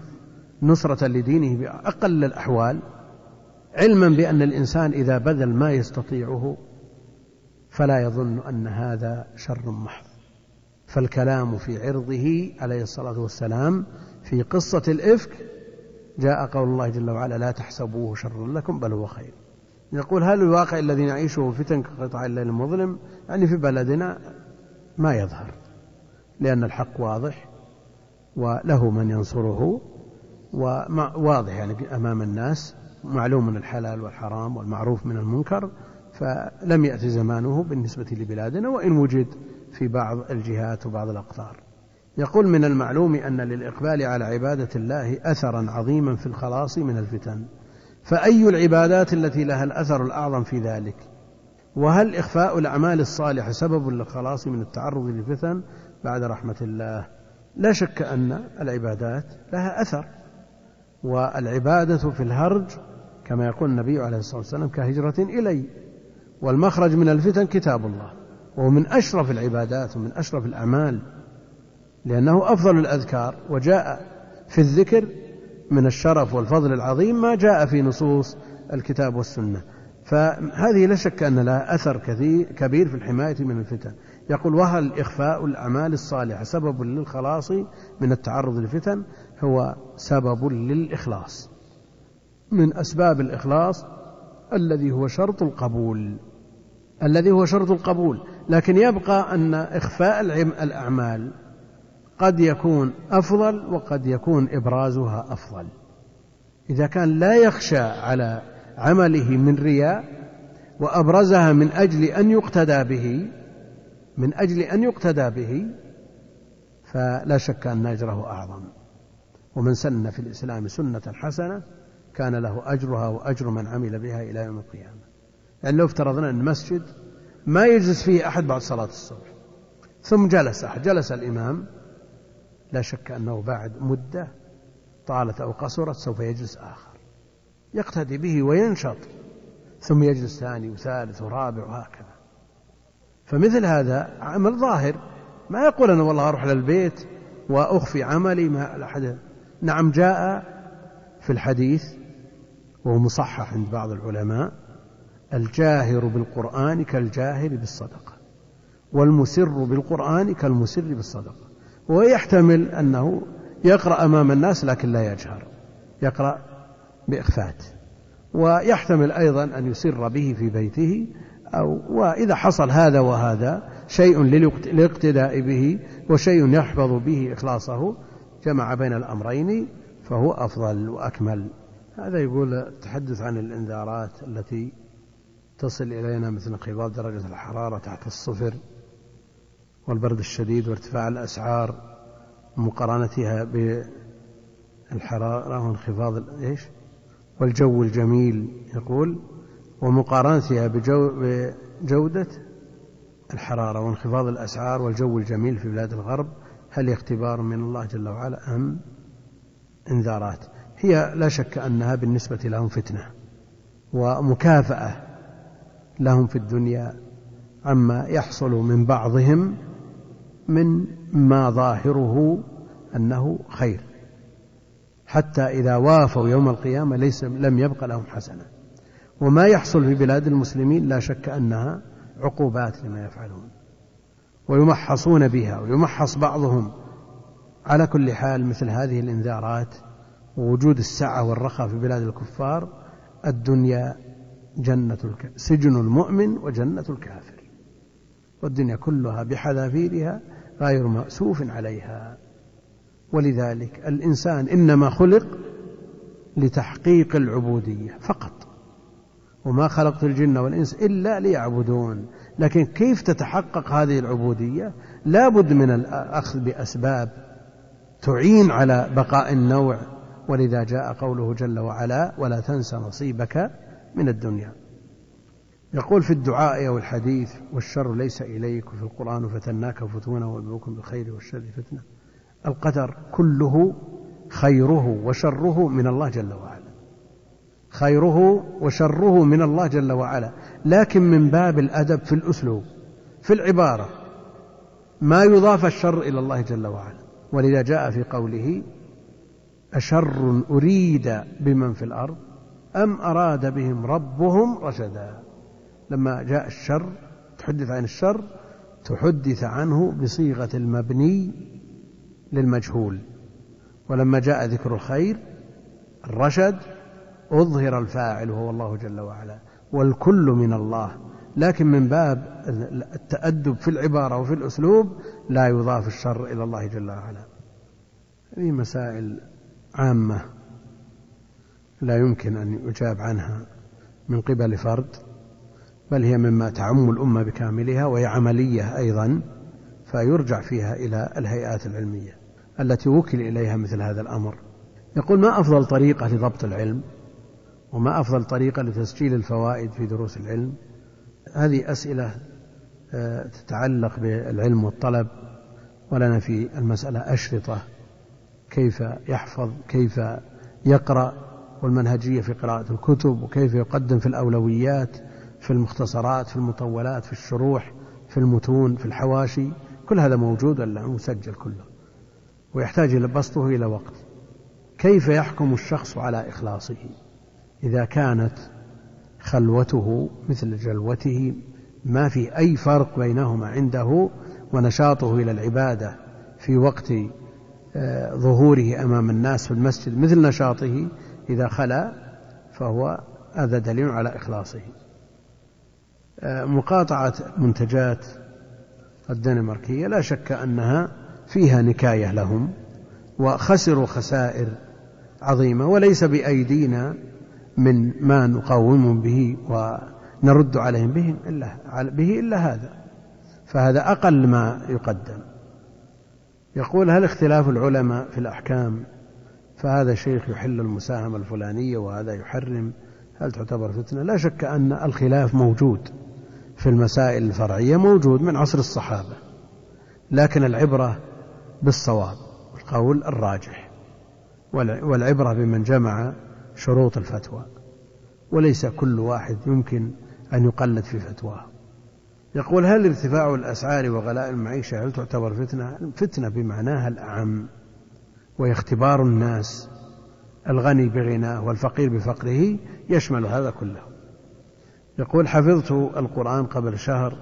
نصرة لدينه بأقل الأحوال؟ علما بأن الإنسان إذا بذل ما يستطيعه فلا يظن أن هذا شر محض. فالكلام في عرضه عليه الصلاة والسلام في قصة الإفك جاء قول الله جل وعلا لا تحسبوه شرا لكم بل هو خير. يقول هل الواقع الذي نعيشه فتن كقطع الليل المظلم؟ يعني في بلدنا ما يظهر لأن الحق واضح وله من ينصره وواضح يعني أمام الناس معلوم من الحلال والحرام والمعروف من المنكر فلم يأتي زمانه بالنسبة لبلادنا وإن وجد في بعض الجهات وبعض الأقطار. يقول من المعلوم أن للإقبال على عبادة الله أثرا عظيما في الخلاص من الفتن. فأي العبادات التي لها الأثر الأعظم في ذلك؟ وهل إخفاء الأعمال الصالحة سبب للخلاص من التعرض للفتن؟ بعد رحمة الله. لا شك أن العبادات لها أثر والعبادة في الهرج كما يقول النبي عليه الصلاة والسلام كهجرة إلي. والمخرج من الفتن كتاب الله وهو من أشرف العبادات ومن أشرف الأعمال لأنه أفضل الأذكار وجاء في الذكر من الشرف والفضل العظيم ما جاء في نصوص الكتاب والسنة. فهذه لا شك أن لها أثر كثير كبير في الحماية من الفتن. يقول وهل إخفاء الأعمال الصالحة سبب للخلاص من التعرض للفتن؟ هو سبب للإخلاص. من أسباب الإخلاص الذي هو شرط القبول. الذي هو شرط القبول لكن يبقى أن إخفاء الأعمال قد يكون أفضل وقد يكون إبرازها أفضل. إذا كان لا يخشى على عمله من رياء وأبرزها من أجل أن يقتدى به من أجل أن يقتدى به فلا شك أن أجره أعظم. ومن سن في الإسلام سنة حسنة كان له أجرها وأجر من عمل بها إلى يوم القيامة. يعني لو افترضنا أن مسجد ما يجلس فيه أحد بعد صلاة الصبح ثم جلس أحد جلس الإمام لا شك أنه بعد مدة طالت أو قصرت سوف يجلس آخر يقتدي به وينشط ثم يجلس ثاني وثالث ورابع وهكذا. فمثل هذا عمل ظاهر ما يقول أنا والله أروح للبيت وأخفي عملي ما أحد نعم جاء في الحديث وهو مصحح عند بعض العلماء الجاهر بالقرآن كالجاهر بالصدقة والمسر بالقرآن كالمسر بالصدقة. ويحتمل أنه يقرأ أمام الناس لكن لا يجهر يقرأ بإخفات ويحتمل أيضا أن يسر به في بيته أو وإذا حصل هذا وهذا شيء للاقتداء به وشيء يحفظ به إخلاصه جمع بين الأمرين فهو أفضل وأكمل. هذا يقول التحدث عن الإنذارات التي تصل إلينا مثل انخفاض درجة الحرارة تحت الصفر والبرد الشديد وارتفاع الأسعار مقارنتها بالحرارة وانخفاض إيش؟ والجو الجميل يقول ومقارنتها بجو بجودة الحرارة وانخفاض الأسعار والجو الجميل في بلاد الغرب هل اختبار من الله جل وعلا أم انذارات هي لا شك أنها بالنسبة لهم فتنة ومكافأة لهم في الدنيا عما يحصل من بعضهم من ما ظاهره أنه خير. حتى إذا وافوا يوم القيامة ليس لم يبق لهم حسنة. وما يحصل في بلاد المسلمين لا شك أنها عقوبات لما يفعلون. ويمحصون بها ويمحص بعضهم. على كل حال مثل هذه الإنذارات ووجود السعة والرخاء في بلاد الكفار الدنيا جنة الك... سجن المؤمن وجنة الكافر. والدنيا كلها بحذافيرها غير مأسوف عليها. ولذلك الإنسان إنما خلق لتحقيق العبودية فقط. وما خلقت الجن والإنس إلا ليعبدون. لكن كيف تتحقق هذه العبودية؟ لا بد من الأخذ بأسباب تعين على بقاء النوع. ولذا جاء قوله جل وعلا ولا تنس نصيبك من الدنيا. يقول في الدعاء والحديث والشر ليس إليك وفي القرآن فتناك فتونا ونبلوكم بالخير والشر فتنة. القدر كله خيره وشره من الله جل وعلا. خيره وشره من الله جل وعلا. لكن من باب الأدب في الأسلوب في العبارة ما يضاف الشر إلى الله جل وعلا. ولذا جاء في قوله أشر أريد بمن في الأرض؟ أم أراد بهم ربهم رشدا. لما جاء الشر تحدث عن الشر تحدث عنه بصيغة المبني للمجهول. ولما جاء ذكر الخير الرشد أظهر الفاعل وهو الله جل وعلا. والكل من الله. لكن من باب التأدب في العبارة وفي الأسلوب لا يضاف الشر إلى الله جل وعلا. هذه مسائل عامة. لا يمكن أن يجاب عنها من قبل فرد بل هي مما تعم الأمة بكاملها وهي عملية أيضا فيرجع فيها إلى الهيئات العلمية التي وكل إليها مثل هذا الأمر. يقول ما أفضل طريقة لضبط العلم؟ وما أفضل طريقة لتسجيل الفوائد في دروس العلم؟ هذه أسئلة آه، تتعلق بالعلم والطلب ولنا في المسألة أشرطة كيف يحفظ كيف يقرأ والمنهجية في قراءة الكتب وكيف يقدم في الأولويات في المختصرات في المطولات في الشروح في المتون في الحواشي. كل هذا موجود ولا مسجل كله؟ ويحتاج إلى بسطه إلى وقت. كيف يحكم الشخص على إخلاصه؟ إذا كانت خلوته مثل جلوته ما في أي فرق بينهما عنده ونشاطه إلى العبادة في وقت آه، ظهوره أمام الناس في المسجد مثل نشاطه إذا خلا فهو هذا دليل على إخلاصه. آه، مقاطعة منتجات الدنماركية لا شك أنها فيها نكاية لهم وخسروا خسائر عظيمة وليس بأيدينا من ما نقاومهم به ونرد عليهم به إلا به إلا هذا. فهذا أقل ما يقدم. يقول هل اختلاف العلماء في الأحكام فهذا شيخ يحل المساهمة الفلانية وهذا يحرم. هل تعتبر فتنة؟ لا شك أن الخلاف موجود في المسائل الفرعية موجود من عصر الصحابة لكن العبرة بالصواب القول الراجح والعبرة بمن جمع شروط الفتوى. وليس كل واحد يمكن أن يقلد في فتواه. يقول هل ارتفاع الأسعار وغلاء المعيشة هل تعتبر فتنة؟ فتنة بمعناها الأعم. وهي اختبار الناس الغني بغناه والفقير بفقره يشمل هذا كله. يقول حفظت القرآن قبل شهر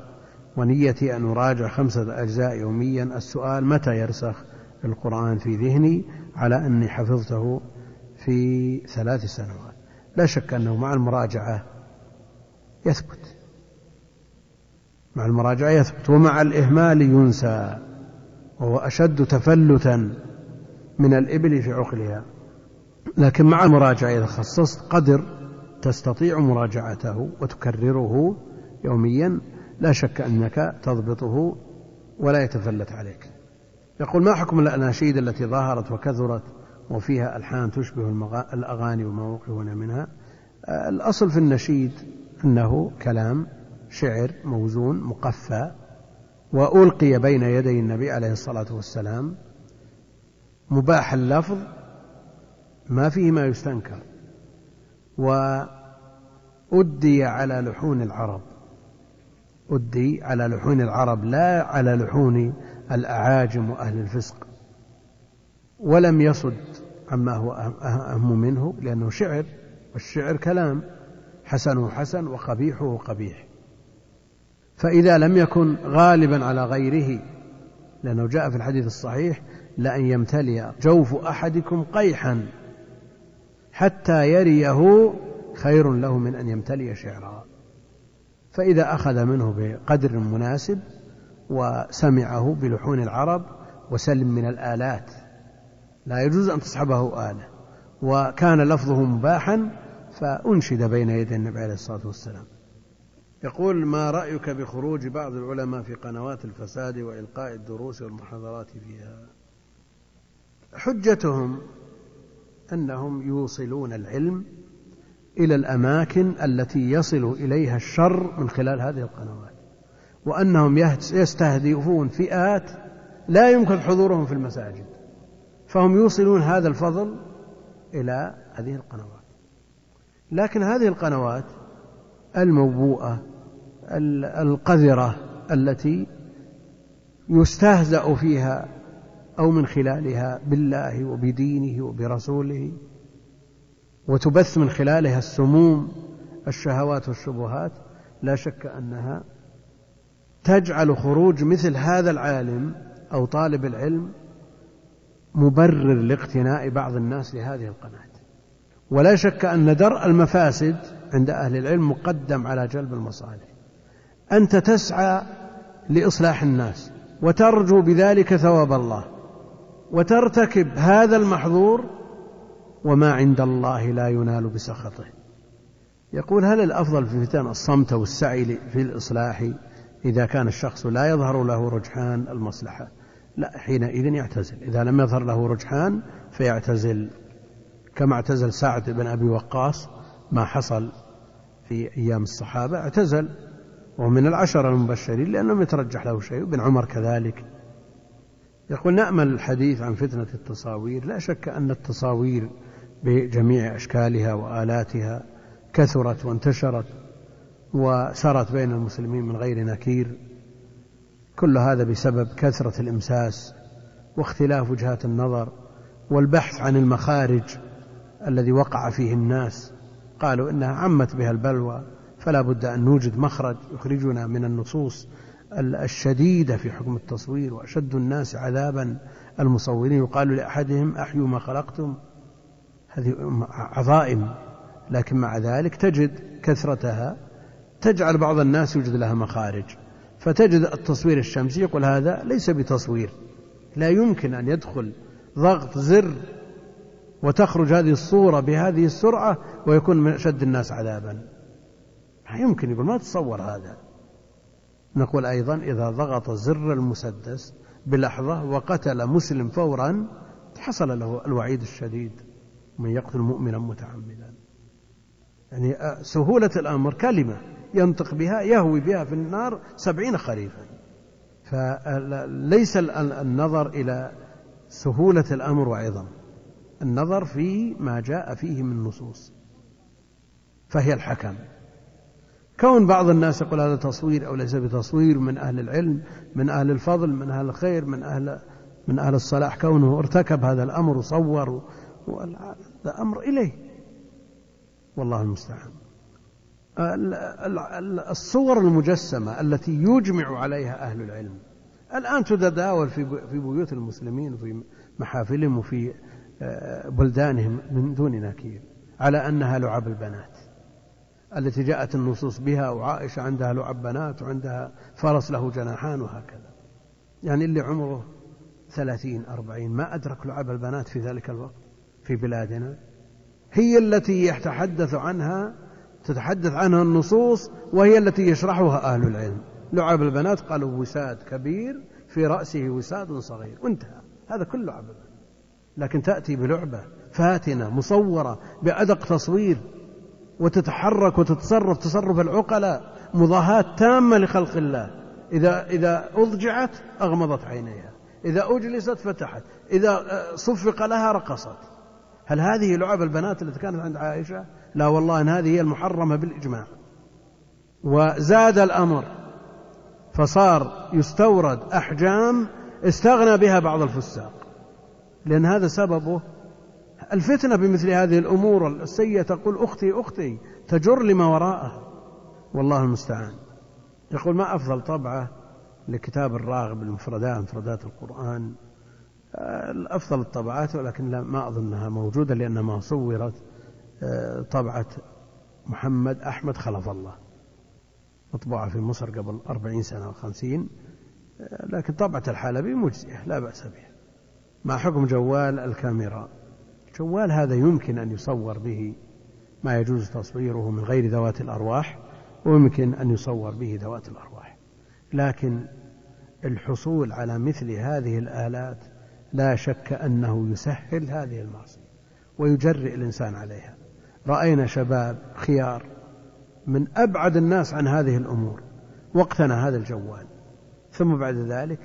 ونيتي أن أراجع خمسة أجزاء يوميا. السؤال متى يرسخ القرآن في ذهني على أني حفظته في ثلاث سنوات؟ لا شك أنه مع المراجعة يثبت. مع المراجعة يثبت ومع الإهمال ينسى وهو أشد تفلتا من الإبل في عقلها. لكن مع المراجعة إذا خصصت قدر تستطيع مراجعته وتكرره يوميا. لا شك أنك تضبطه ولا يتفلت عليك. يقول ما حكم الأناشيد التي ظهرت وكثرت وفيها ألحان تشبه الأغاني وما وقعون منها؟ الأصل في النشيد أنه كلام شعر موزون مقفى وألقي بين يدي النبي عليه الصلاة والسلام مباح اللفظ ما فيه ما يستنكر. وأدي على لحون العرب. أدي على لحون العرب لا على لحون الأعاجم وأهل الفسق. ولم يصد عما هو أهم منه لأنه شعر والشعر كلام. حسنه حسن وقبيحه قبيح فإذا لم يكن غالبا على غيره لأنه جاء في الحديث الصحيح لأن يمتلئ جوف أحدكم قيحا حتى يريه خير له من أن يمتلئ شعرا. فإذا أخذ منه بقدر مناسب وسمعه بلحون العرب وسلم من الآلات لا يجوز أن تصحبه آلة وكان لفظه مباحا فأنشد بين يدي النبي عليه الصلاة والسلام. يقول ما رأيك بخروج بعض العلماء في قنوات الفساد وإلقاء الدروس والمحاضرات فيها؟ حجتهم أنهم يوصلون العلم إلى الأماكن التي يصل إليها الشر من خلال هذه القنوات وأنهم يستهدفون فئات لا يمكن حضورهم في المساجد فهم يوصلون هذا الفضل إلى هذه القنوات. لكن هذه القنوات الموبوءة القذرة التي يستهزأ فيها أو من خلالها بالله وبدينه وبرسوله وتبث من خلالها السموم الشهوات والشبهات لا شك أنها تجعل خروج مثل هذا العالم أو طالب العلم مبرر لاقتناء بعض الناس لهذه القناة ولا شك أن درء المفاسد عند أهل العلم مقدم على جلب المصالح. أنت تسعى لإصلاح الناس وترجو بذلك ثواب الله. وترتكب هذا المحظور وما عند الله لا ينال بسخطه. يقول هل الأفضل في فتن الصمت والسعي في الإصلاح إذا كان الشخص لا يظهر له رجحان المصلحة؟ لا حينئذ يعتزل. إذا لم يظهر له رجحان فيعتزل. كما اعتزل سعد بن أبي وقاص ما حصل في أيام الصحابة اعتزل. ومن العشرة المبشرين لأنه يترجح له شيء. ابن عمر كذلك. يقول نأمل الحديث عن فتنة التصاوير. لا شك أن التصاوير بجميع أشكالها وآلاتها كثرت وانتشرت وسرت بين المسلمين من غير نكير. كل هذا بسبب كثرة الإمساس واختلاف وجهات النظر والبحث عن المخارج الذي وقع فيه الناس. قالوا إنها عمت بها البلوى فلا بد أن نوجد مخرج يخرجنا من النصوص الشديدة في حكم التصوير وأشد الناس عذابا المصورين. يقال لأحدهم أحيوا ما خلقتم. هذه عظائم. لكن مع ذلك تجد كثرتها. تجعل بعض الناس يوجد لها مخارج. فتجد التصوير الشمسي يقول هذا ليس بتصوير. لا يمكن أن يدخل ضغط زر وتخرج هذه الصورة بهذه السرعة ويكون من أشد الناس عذابا. ما يمكن. يقول ما تتصور هذا. نقول أيضا إذا ضغط زر المسدس بلحظة وقتل مسلم فورا حصل له الوعيد الشديد من يقتل مؤمنا متعمدا. يعني سهولة الأمر كلمة ينطق بها يهوي بها في النار سبعين خريفا. فليس النظر إلى سهولة الأمر وعظم النظر في ما جاء فيه من نصوص فهي الحكم. كون بعض الناس يقول هذا تصوير أو ليس بتصوير من أهل العلم من أهل الفضل من أهل الخير من أهل من أهل الصلاح كونه ارتكب هذا الأمر وصور هذا أمر إليه. والله المستعان. الصور المجسمة التي يجمع عليها أهل العلم. الآن تتداول في بيوت المسلمين وفي محافلهم وفي آه، بلدانهم من دون نكير على أنها لعب البنات. التي جاءت النصوص بها وعائشة عندها لعب بنات وعندها فرس له جناحان وهكذا. يعني اللي عمره ثلاثين أربعين ما أدرك لعب البنات في ذلك الوقت في بلادنا. هي التي يتحدث عنها تتحدث عنها النصوص وهي التي يشرحها أهل العلم. لعب البنات قالوا وساد كبير في رأسه وساد صغير. وانتهى هذا كل لعب لكن تأتي بلعبة فاتنة مصورة بأدق تصوير وتتحرك وتتصرف تصرف العقلاء مضاهاة تامة لخلق الله. إذا إذا أضجعت أغمضت عينيها. إذا أجلست فتحت. إذا صفق لها رقصت. هل هذه لعب البنات التي كانت عند عائشة؟ لا والله إن هذه هي المحرمة بالإجماع. وزاد الأمر. فصار يستورد أحجام استغنى بها بعض الفساق. لأن هذا سببه الفتنة بمثل هذه الأمور السيئة. تقول أختي أختي تجر لما وراءها. والله المستعان. يقول ما أفضل طبعة لكتاب الراغب المفردات مفردات القرآن. الأفضل الطبعات ولكن لا ما أظنها موجودة لأنها صورت آه، طبعة محمد أحمد خلف الله. مطبوعة في مصر قبل أربعين سنة أو خمسين. آه، لكن طبعة الحلبي مجزئة لا بأس بها. مع حكم جوال الكاميرا. جوال هذا يمكن أن يصور به ما يجوز تصويره من غير ذوات الأرواح ويمكن أن يصور به ذوات الأرواح. لكن الحصول على مثل هذه الآلات لا شك أنه يسهل هذه المعصية ويجرئ الإنسان عليها. رأينا شباب خيار من أبعد الناس عن هذه الأمور وقتنا هذا الجوال. ثم بعد ذلك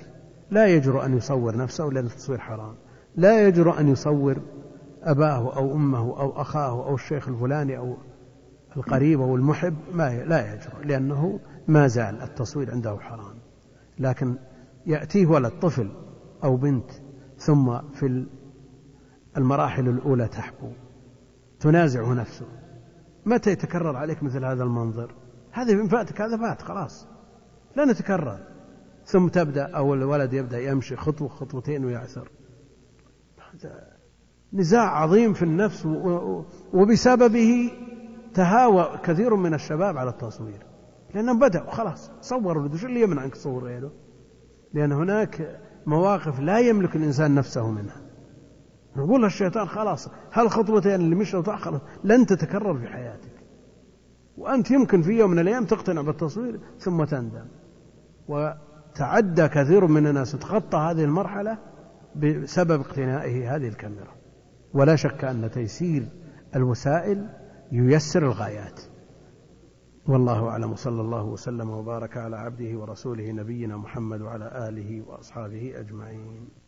لا يجرؤ أن يصور نفسه لأن التصوير حرام لا يجرؤ أن يصور أباه أو أمه أو أخاه أو الشيخ الفلاني أو القريب أو المحب ما لا يجرؤ لأنه ما زال التصوير عنده حرام. لكن يأتيه ولد طفل أو بنت ثم في المراحل الأولى تحبو تنازعه نفسه. متى يتكرر عليك مثل هذا المنظر؟ هذا من فاتك هذا فات خلاص. لا نتكرر. ثم تبدأ أو الولد يبدأ يمشي خطوة خطوتين ويعثر. هذا نزاع عظيم في النفس وبسببه تهاوى كثير من الشباب على التصوير. لأنهم بدأوا خلاص صوروا وش اللي يمنع أنك تصور غيره؟ لأن هناك مواقف لا يملك الإنسان نفسه منها. نقول للشيطان خلاص هالخطوتين اللي مشوا تأخرت لن تتكرر في حياتك. وأنت يمكن في يوم من الأيام تقتنع بالتصوير ثم تندم. وتعدى كثير من الناس تخطى هذه المرحلة بسبب اقتنائه هذه الكاميرا. ولا شك أن تيسير الوسائل ييسر الغايات. والله أعلم. صلى الله وسلم وبارك على عبده ورسوله نبينا محمد وعلى آله وأصحابه أجمعين.